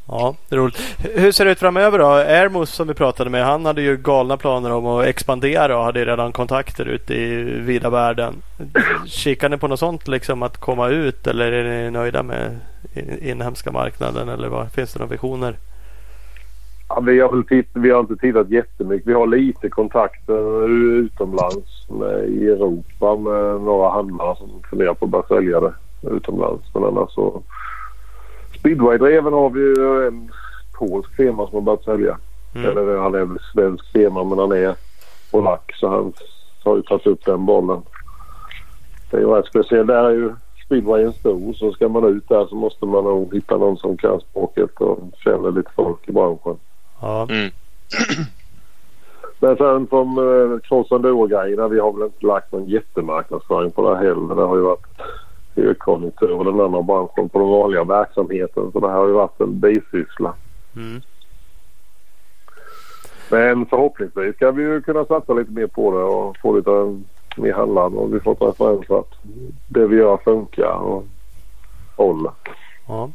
Ja, det är roligt. Hur ser det ut framöver då? Airmos som vi pratade med, han hade ju galna planer om att expandera och hade redan kontakter ute i vida världen. Kikar ni på något sånt liksom att komma ut eller är ni nöjda med inhemska marknaden eller vad? Finns det några visioner? Ja, vi, har väl titt- vi har inte tittat jättemycket. Vi har lite kontakter utomlands med, i Europa med några handlare som funderar på att börja sälja det utomlands. Men annars så... Speedwaydreven har vi ju en polsk firma som har börjat sälja. Mm. Eller han är väl svensk firma men han är polack så han har ju tagit upp den bollen. Det är ju rätt speciellt. Där är ju speedwayen stor så ska man ut där så måste man nog hitta någon som kan språket och känner lite folk i branschen. Ja. Mm. Men sen som eh, cross enduro-grejerna. Vi har väl inte lagt någon jättemarknadsföring på det här heller. Det har ju varit högkonjunktur och den andra branschen på den vanliga verksamheten. Så det här har ju varit en bisyssla. Mm. Men förhoppningsvis ska vi ju kunna satsa lite mer på det och få lite mer handlande och vi får referens att det vi gör funkar och håller. ja.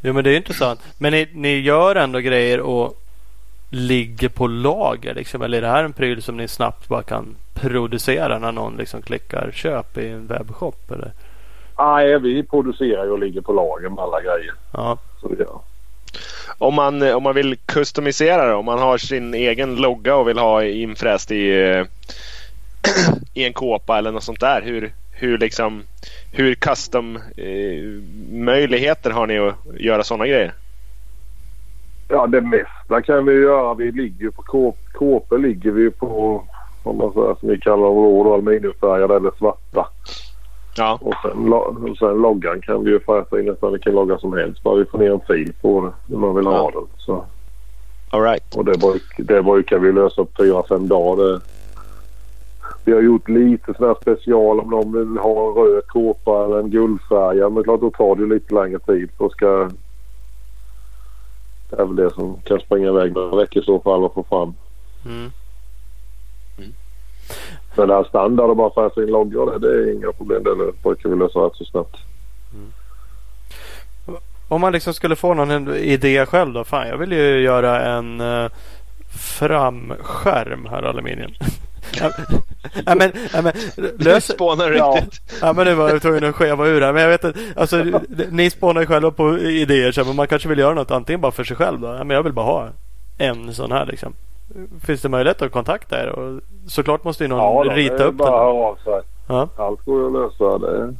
Jo men det är intressant. Men ni, ni gör ändå grejer och ligger på lager liksom? Eller är det här en pryl som ni snabbt bara kan producera när någon liksom klickar köp i en webbshop? Eller? Nej, vi producerar ju och ligger på lager med alla grejer. Ja. Så gör. Om man, om man vill customisera det, om man har sin egen logga och vill ha infräst i, eh, i en kåpa eller något sånt där. Hur, hur, liksom, hur custom eh, möjligheter har ni att göra sådana grejer? Ja, det mesta kan vi göra. Vi ligger ju på kåp, kåpor ligger vi på om man säger som vi kallar dem råd aluminiumfärgade eller svarta. Ja, Och sen, och sen loggan kan vi ju fräsa in nästan vilken logga som helst. Bara vi får ner en fil på det när man vill ha Ja. den. Så, all right. och det, bruk, det brukar vi lösa på fyra, fem dagar. Det, vi har gjort lite sådana här special om någon vill ha en röd kåpa eller en guldfärgad. Men klart då tar det ju lite längre tid. Då ska... Det är väl det som kan springa iväg några veckor i så fall och få fram. Mm. Men det här standard och bara fräsa in loggor det, det är inga problem. Det brukar vi lösa rätt så snabbt. Om man liksom skulle få någon idé själv då. Fan jag vill ju göra en uh, framskärm här aluminium. ja, men, ja, men, Nu lös, spånar du Ja. riktigt. ja, men nu var jag tvungen att skeva ur här. Men jag vet inte. Alltså, ni spånar ju själva på idéer. Så, men man kanske vill göra något antingen bara för sig själv. Då. Ja, men jag vill bara ha en sån här liksom. Finns det möjlighet att kontakta er? Och såklart måste ju någon Ja, då, rita det är upp bara den. höra av sig. Ja. Allt går att lösa. Det,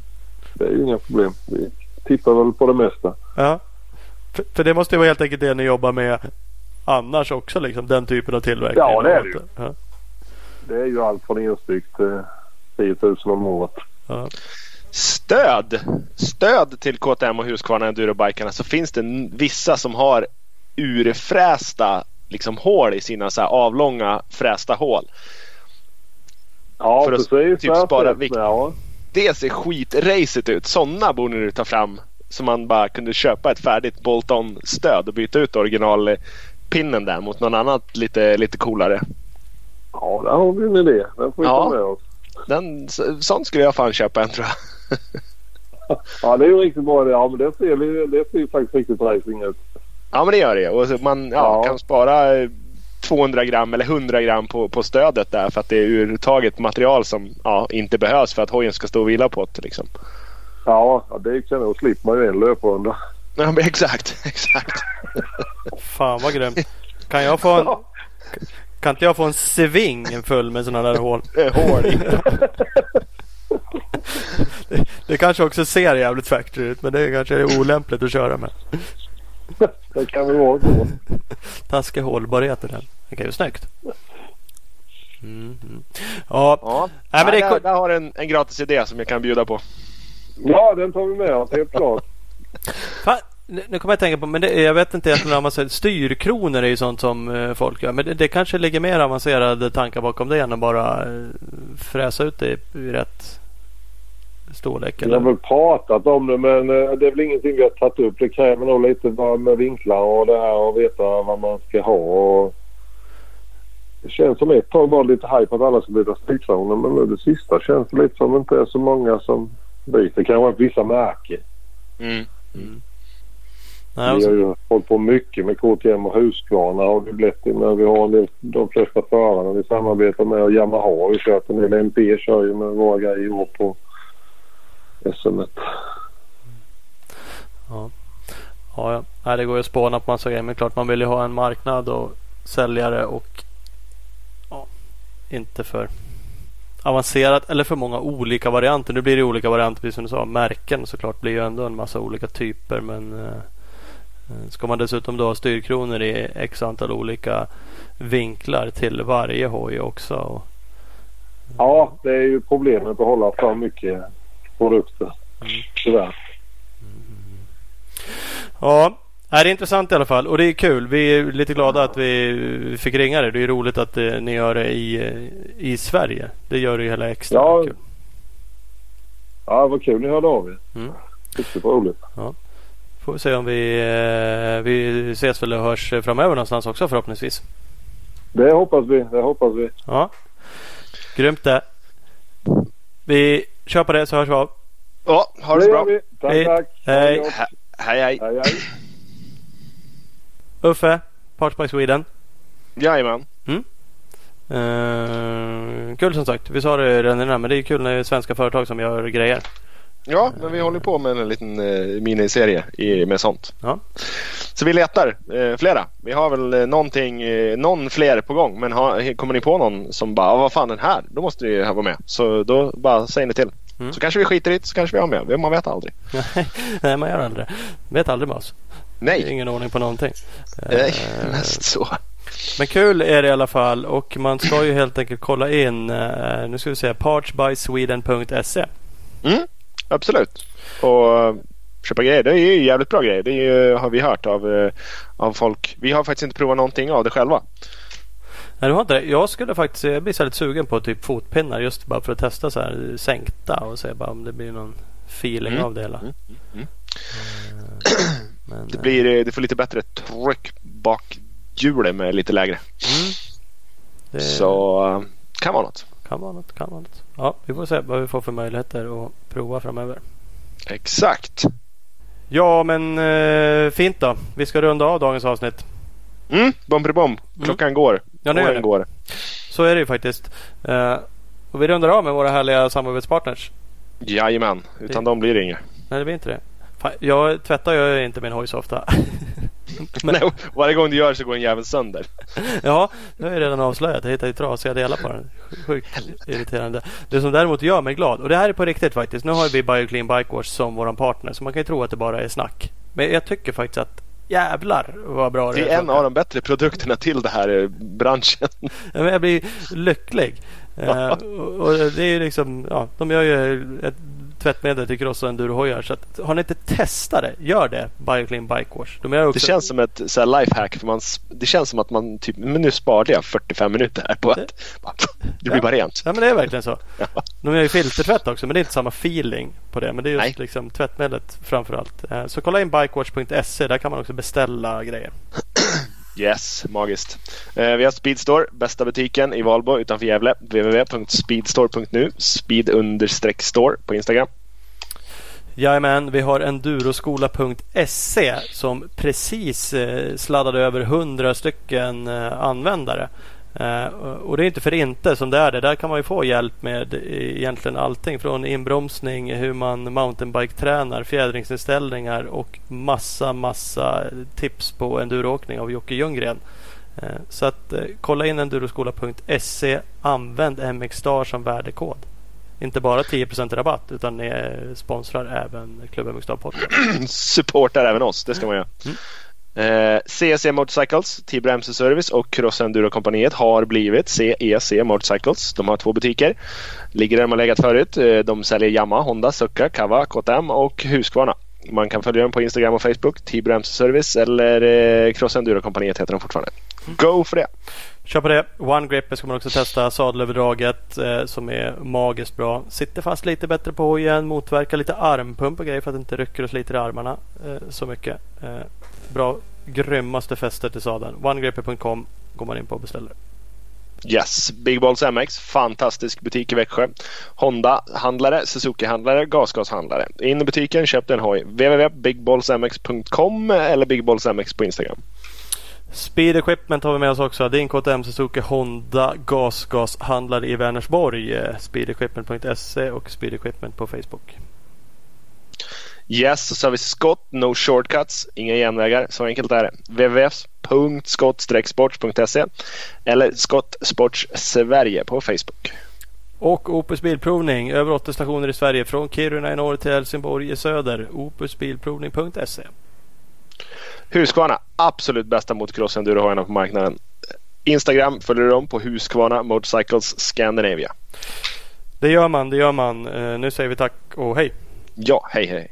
det är ju inga problem. Vi tittar väl på det mesta. Ja. För, för det måste ju vara helt enkelt det ni jobbar med annars också. Liksom, den typen av tillverkning. Ja, det är det ju. Ja. Det är ju allt från enstyck till 10 000 om året. Ja. Stöd! Stöd till KTM och Husqvarna Endurobikarna så finns det vissa som har urfrästa liksom hål i sina så här avlånga frästa hål. Ja, För att precis. typ spara vikt. Ja. Det ser skitracet ut. Sådana borde ni ta fram. Så man bara kunde köpa ett färdigt bolt-on stöd och byta ut originalpinnen där mot någon annat lite, lite coolare. Ja, där har vi en idé. Den får vi Ja. ta med oss. Den, s- sån skulle jag fan köpa en tror jag. Ja, det är ju riktigt bra det. Ja, men det ser, vi- det ser ju faktiskt riktigt racing ut. Ja men det gör det. Och man ja, Ja. kan spara eh, 200 gram eller 100 gram på, på stödet där för att det är urtaget material som ja, inte behövs för att hojen ska stå och vila på det. Liksom. Ja, det kan nog slipper man ju en löprunda. Ja, men exakt, exakt. Fan vad grymt. Kan jag få en, kan inte jag få en sving full med sådana där hål? Hål. Det, det kanske också ser jävligt factory ut men det kanske är olämpligt att köra med. Det kan väl vara så. Taskig hållbarhet i den. Det kan ju snyggt. Mm. Ja, Ja, Nej, men det är där, där har du en, en gratis idé som jag kan bjuda på. Ja, den tar vi med oss helt klart. fan, nu kommer jag att tänka på, men det, jag vet inte egentligen om man säger styrkronor är ju sånt som eh, folk gör. Men det, det kanske ligger mer avancerade tankar bakom det än att bara eh, fräsa ut det i, i rätt storlek. Vi har Eller? väl pratat om det men eh, det är väl ingenting vi har tagit upp. Det kräver nog lite med vinklar och det här och veta vad man ska ha. Och det känns som ett tag var lite hype att alla ska byta styrkronor men nu det sista känns det lite som det inte är så många som byter. Kanske vissa märken. Mm. Nej, vi har ju hållit på mycket med KTM och Husqvarna har vi blivit det. Men vi har del, de flesta förarna vi samarbetar med och Yamaha har vi kört en del. MP kör ju med våra grejer i år på SM. Ja. Ja, ja. Det går ju att spåna på massa grejer. Men klart man vill ju ha en marknad och säljare och ja, inte för avancerat eller för många olika varianter. Nu blir det olika varianter precis som du sa. Märken såklart blir ju ändå en massa olika typer. Men eh, ska man dessutom då ha styrkronor i x antal olika vinklar till varje hoj också. Och, Ja, det är ju problemet att hålla för mycket produkter. Tyvärr. Ja, det är intressant i alla fall och det är kul. Vi är lite glada att vi fick ringa dig. Det är roligt att eh, ni gör det i, eh, i Sverige. Det gör det ju hela extra Ja. kul. Ja, vad kul ni hörde av er. Mm. Riktigt roligt. Får vi se om vi, eh, vi ses väl och hörs framöver någonstans också förhoppningsvis. Det hoppas vi. Det hoppas vi. Ja, Grymt det. Vi kör på det så hörs vi av. Ja, ha det så bra. vi. Tack, Hej. tack. Hej. Hej, hej. Hej, hej. Uffe, Parts by Sweden. Jajamän. Eh, kul som sagt. Vi sa det redan innan men det är kul när det är svenska företag som gör grejer. Ja, men vi håller på med en liten eh, miniserie i, med sånt. Ja. Så vi letar eh, flera. Vi har väl eh, någonting, eh, någon fler på gång. Men ha, kommer ni på någon som bara, "Ah, vad fan den här? Då måste ni vara med. Så då bara säger ni till. Mm. Så kanske vi skiter i det, så kanske vi har med. Man vet aldrig. Nej man gör aldrig det. Vet aldrig med oss. Nej, Ingen ordning på någonting. Nej Eh, mest så. Men kul är det i alla fall och man ska ju helt enkelt kolla in. eh, nu ska vi se. Partsbysweden.se. Mm, absolut. Och eh, köpa grejer, det är ju jävligt bra grejer. Det ju, har vi hört av, eh, av folk. Vi har faktiskt inte provat någonting av det själva. Nej du har inte det. Jag skulle faktiskt jag blir så lite sugen på typ fotpinnar just bara för att testa så här sänkta och se bara om det blir någon feeling Mm. av det hela. Mm, mm. Eh, Men, Det, blir, det får lite bättre tryck bak hjulet med lite lägre. mm, det Så kan vara något. Kan vara något. Kan vara något. Ja, vi får se vad vi får för möjligheter att prova framöver. Exakt. Ja men eh, fint då. Vi ska runda av dagens avsnitt. Mm, bom Klockan går. Ja det gör Åren det. går. Så är det ju faktiskt. Eh, och vi rundar av med våra härliga samarbetspartners. Jajamän. Utan dem blir det inget. Nej det blir inte det. Fan, jag tvättar ju inte min hoj så ofta. Men- Nej, varje gång du gör så går en jävel sönder. ja, det har jag redan avslöjat. Jag hittar ju trasiga delar på den. Sjukt irriterande. Det som däremot gör mig glad. Och det här är på riktigt faktiskt. Nu har vi Bioclean Bike Wash som våran partner. Så man kan ju tro att det bara är snack. Men jag tycker faktiskt att jävlar vad bra det Det är en av de bättre produkterna till den här eh, branschen. Jag blir lycklig. Eh, och, det är liksom, ja, de gör ju ett tvättmedel till cross och endurohojar. Så att, har ni inte testat det, gör det. Bioclean Bike Wash. De också, Det känns som ett så här lifehack. För man, det känns som att man typ, men nu sparade jag 45 minuter här på att bara, det blir bara rent. Ja men det är verkligen så. Ja. De gör ju filtertvätt också men det är inte samma feeling på det. Men det är just Nej. liksom tvättmedlet framförallt. Eh, Så kolla in bikewash.se. Där kan man också beställa grejer. Yes, magiskt. Eh, vi har Speedstore, bästa butiken i Valbo utanför Gävle. www.speedstore.nu. speed-store på Instagram. Jajamän, vi har enduroskola.se som precis eh, sladdade över 100 stycken eh, användare. Eh, och det är inte för inte som det är det. Där kan man ju få hjälp med egentligen allting från inbromsning, hur man mountainbike-tränar, fjädringsinställningar och massa, massa tips på enduroåkning av Jocke Ljunggren. Eh, så att eh, kolla in enduroskola.se, använd MX-star som värdekod. Inte bara 10% rabatt utan ni sponsrar även Klubb MX-star podcast. Supportar även oss, det ska man göra. Eh, CEC Motorcycles, Tibro MC Service och Cross Enduro kompaniet har blivit CEC Motorcycles. De har två butiker. Ligger där de har legat förut. Eh, de säljer Yamaha, Honda, Succa, Kawa, KTM och Husqvarna. Man kan följa dem på Instagram och Facebook. Tibro MC Service eller eh, Cross Enduro kompaniet heter de fortfarande. Go för det! Kör på det. One Grip ska man också testa. Sadelöverdraget eh, som är magiskt bra. Sitter fast lite bättre på hojen. Motverkar lite armpump och grejer för att det inte rycker och sliter i armarna eh, så mycket. Eh, bra. Grymmaste fästet i sadeln. OneGripper.com går man in på och beställer. Yes, Big Balls MX, fantastisk butik i Växjö. Honda-handlare, Suzuki-handlare, gasgashandlare. In i butiken, köp din hoj. www.bigballsmx.com eller Big Balls MX på Instagram. Speed Equipment har vi med oss också. Din KTM Suzuki Honda gasgashandlare i Vänersborg. Eh, Speedequipment.se och Speed Equipment på Facebook. Yes, så har vi Scott, No Shortcuts, inga genvägar. Så enkelt är det. www.scott-sports.se eller Scott Sports Sverige på Facebook. Och Opus Bilprovning. Över 80 stationer i Sverige. Från Kiruna i norr till Helsingborg i söder. Opusbilprovning.se Husqvarna, absolut bästa motocross-endurohojarna på marknaden. Instagram följer du dem på Husqvarna Motorcycles Scandinavia. Det gör man, det gör man. Eh, nu säger vi tack och hej. Ja, hej hej.